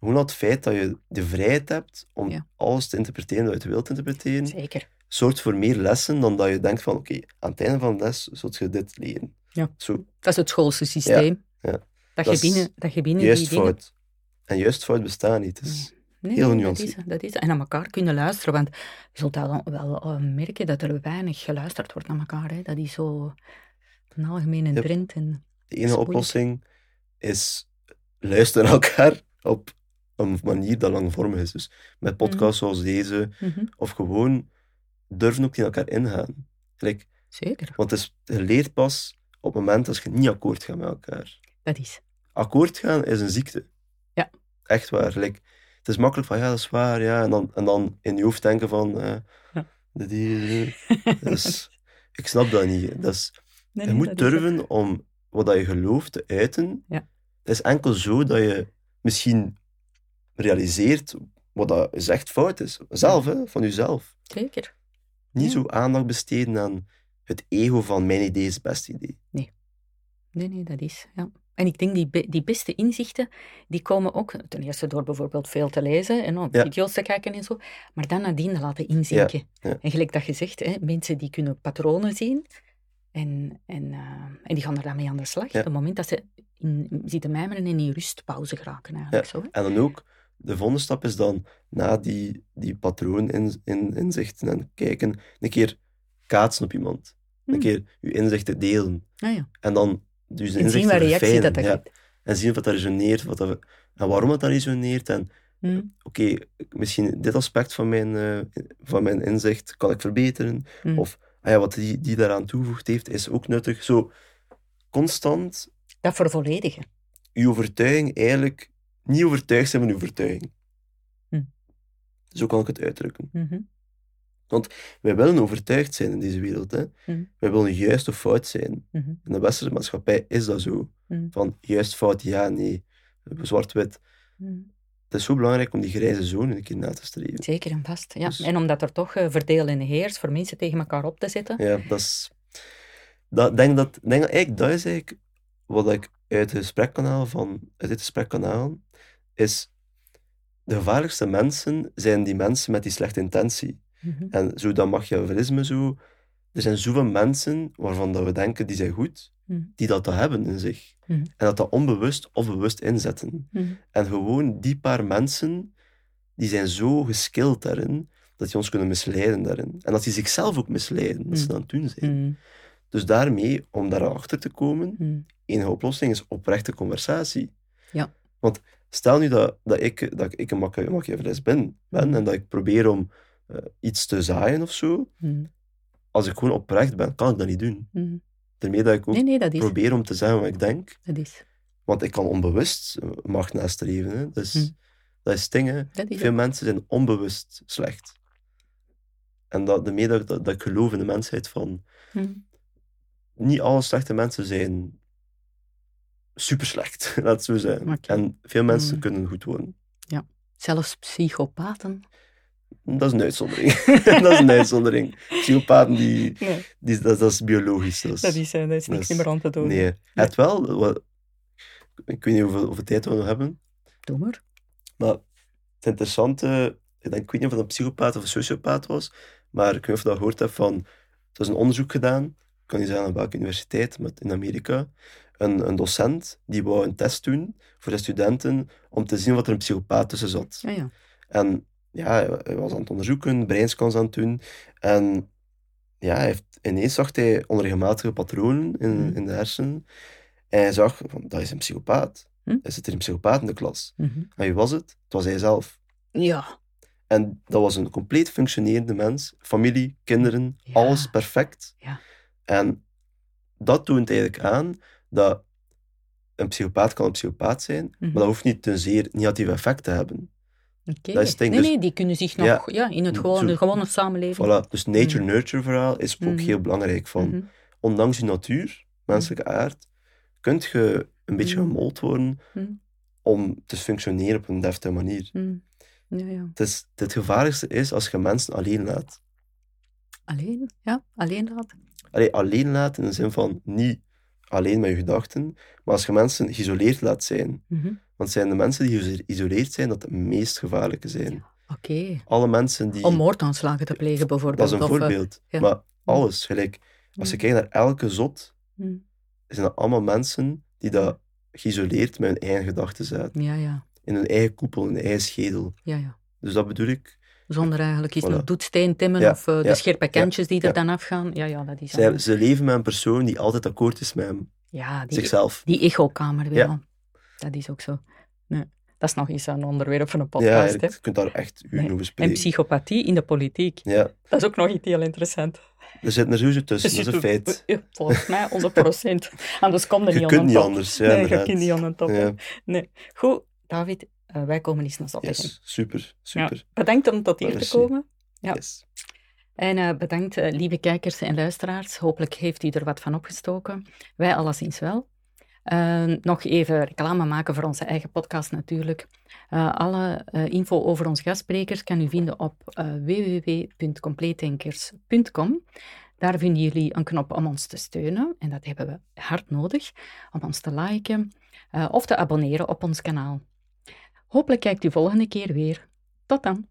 gewoon al het feit dat je de vrijheid hebt om Ja. alles te interpreteren wat je wilt interpreteren, Zeker. zorgt voor meer lessen dan dat je denkt van, oké, aan het einde van de les zult je dit leren. Ja. Zo, Dat is het schoolse systeem. ja. Dat, Dat je binnen, dat je binnen juist die dingen... fout. En juist fout bestaan niet. Is Nee, Heel genuanceerd. dat is, dat is, en naar elkaar kunnen luisteren, want je zult dan wel eh, merken dat er weinig geluisterd wordt naar elkaar. Hè. Dat is zo een algemene trend. En, de Dat moeilijk. oplossing is luisteren naar elkaar op een manier dat langvormig is. Dus met podcasts zoals deze, Mhm, of gewoon durven ook in elkaar ingaan. Gelijk, Zeker, want het is, je leert pas op het moment als je niet akkoord gaat met elkaar. dat is. akkoord gaan is een ziekte. Ja. Echt waar. Like, het is makkelijk van, ja, dat is waar, ja. En dan, en dan in je hoofd denken van, eh, Ja. dit hier, dus, ik snap dat niet. Dat is, Nee, je nee, moet durven om wat dat je gelooft te uiten. Ja. Het is enkel zo dat je misschien realiseert wat dat zegt fout is. Zelf, hè, van jezelf. Zeker. Niet Ja. zo aandacht besteden aan het ego van mijn idee is het beste idee. Nee, nee, dat is. Ja. En ik denk die, be- die beste inzichten, die komen ook ten eerste door bijvoorbeeld veel te lezen en op Ja. video's te kijken en zo, maar dan nadien te laten inzinken. ja. En gelijk dat je zegt, hè, mensen die kunnen patronen zien en, en, eh, en die gaan er dan mee aan de slag. Op het moment dat ze in, zitten mijmeren en in rustpauze geraken eigenlijk. Zo, hè. En dan ook, de volgende stap is dan, na die, die patroon in, in, inzichten en kijken, een keer kaatsen op iemand. Een Hmm. keer je inzichten delen. Ah, ja. En dan dus En zien wat reactie dat dat ja. En zien of dat resoneert, wat dat, en waarom dat, dat resoneert. En Hm, oké, misschien dit aspect van mijn, eh, van mijn inzicht kan ik verbeteren. hm. Of ah ja, wat die, die daaraan toegevoegd heeft, is ook nuttig. Zo constant Dat vervolledigen. uw overtuiging eigenlijk niet overtuigd zijn van uw overtuiging. Hm. Zo kan ik het uitdrukken. Mhm. Wij willen overtuigd zijn in deze wereld. Hè? Hm. Wij willen juist of fout zijn. Mhm. In de westerse maatschappij is dat zo. Hm. Van juist, fout, ja, nee. Zwart-wit. Het is zo belangrijk om die grijze zone een keer na te streven. Zeker en vast. Ja. Dus- En omdat er toch uh, verdeel en heers voor mensen tegen elkaar op te zetten. Ja, dat is... Dat, denk dat, denk eigenlijk, dat is eigenlijk wat ik uit het gesprek kan halen, van, uit dit gesprek kan halen, is de gevaarlijkste mensen zijn die mensen met die slechte intentie. Mhm. En zo dat machiavellisme zo... Er zijn zoveel mensen waarvan dat we denken, die zijn goed, Mhm. die dat, dat hebben in zich. Mhm. En dat dat onbewust of bewust inzetten. Mhm. En gewoon die paar mensen, die zijn zo geskild daarin, dat die ons kunnen misleiden daarin. En dat die zichzelf ook misleiden, dat ze Mm. dat aan het doen zijn. Mhm. Dus daarmee, om daarachter te komen, Mhm. enige oplossing is oprechte conversatie. Ja. Want stel nu dat, dat, ik, dat ik een machi- machiavellist ben, ben Mhm. en dat ik probeer om eh, iets te zaaien of zo, Mhm. als ik gewoon oprecht ben, kan ik dat niet doen. Mhm. Daarmee dat ik ook Nee, nee, dat is. probeer om te zeggen wat ik denk, Dat is. want ik kan onbewust eh, macht nastreven. Hè. Dus. Dat is dingen. Veel ook. mensen zijn onbewust slecht. En dat, daarmee dat, dat, dat ik geloof in de mensheid van... Mhm. Niet alle slechte mensen zijn super slecht, laat het zo zijn. En veel mensen Mm. kunnen goed worden. Zelfs psychopaten. Dat is een uitzondering. dat is een uitzondering. Psychopaten, die, die, dat, dat is biologisch. Dat is, dat is, eh, dat is niks dat meer aan te doen. Nee. Het wel... Wat, ik weet niet hoeveel, hoeveel tijd we nog hebben. Doe maar. Maar het interessante, ik, denk, ik weet niet of het een psychopaat of een sociopaat was, maar ik weet niet of je dat gehoord hebt van, er is een onderzoek gedaan, ik kan niet zeggen aan welke universiteit, maar in Amerika, een, een docent die wou een test doen voor de studenten om te zien wat er een psychopaat tussen zat. Ja, ja. En ja, hij- was aan het onderzoeken, breinscans aan het doen, en ja, hij heeft, ineens zag hij onregelmatige patronen in, Mhm. in de hersenen, en hij zag, van, dat is een psychopaat. Hm? Er zit er een psychopaat in de klas. Mhm. En wie was het? Het was hij zelf. Ja. En dat was een compleet functionerende mens. Familie, kinderen, Ja. alles perfect. Ja. En dat toont eigenlijk aan dat een psychopaat kan een psychopaat zijn, Mhm. maar dat hoeft niet ten zeer negatief effect te hebben. Dat is Nee, dus- nee, die kunnen zich nog Ja. ja, in het Zo- gewone, gewone samenleving. Voilà. Dus nature-nurture verhaal is ook Mhm. heel belangrijk. Van, Mhm. Ondanks je natuur, menselijke aard, kunt je een beetje Mhm. gemold worden om te functioneren op een deftige manier. Ja, ja. Het, is, het gevaarlijkste is als je mensen alleen laat. Alleen? Ja, alleen laten. Allee, alleen laat in de zin van niet alleen met je gedachten, maar als je mensen geïsoleerd laat zijn. Mhm. Want het zijn de mensen die geïsoleerd zijn dat het meest gevaarlijke zijn. Oké. Alle mensen die... Om moordaanslagen te plegen, bijvoorbeeld. dat is een of, eh, voorbeeld. ja. Maar alles, gelijk. Als je Mm. kijkt naar elke zot, mhm. zijn dat allemaal mensen die dat geïsoleerd met hun eigen gedachten zaten. Ja, ja. In hun eigen koepel, in hun eigen schedel. ja, ja. Dus dat bedoel ik. Zonder eigenlijk iets Voilà. nog doetsteen timmen Ja, of eh, de scherpe kantjes die er dan afgaan. Ja, ja, dat is Zij, ze leven met een persoon die altijd akkoord is met hem. Ja, die, zichzelf. die echokamer weer. Ja. Dat is ook zo. Nee. Dat is nog eens een onderwerp van een Ja, podcast. hè. je kunt daar echt uren Nee. over En spreken. psychopathie in de politiek. Ja, Dat is ook nog iets heel interessant. er zit er sowieso tussen, dat is een feit. Ja, volgens mij 100% Anders komt er Je niet kunt niet top. anders, ja, nee, je kunt niet aan top. Ja. Nee. Goed, David, eh, wij komen eens naar Zottegem. Yes, super, Ja, super. bedankt om tot hier te komen. Ja. Yes. En eh, bedankt, eh, lieve kijkers en luisteraars. Hopelijk heeft u er wat van opgestoken. Wij alleszins wel. Eh, nog even reclame maken voor onze eigen podcast natuurlijk. Eh, alle eh, info over onze gastsprekers kan u vinden op www.compleetdenkers.com. Daar vinden jullie een knop om ons te steunen. En dat hebben we hard nodig om ons te liken of te abonneren op ons kanaal. Hopelijk kijkt u volgende keer weer. Tot dan!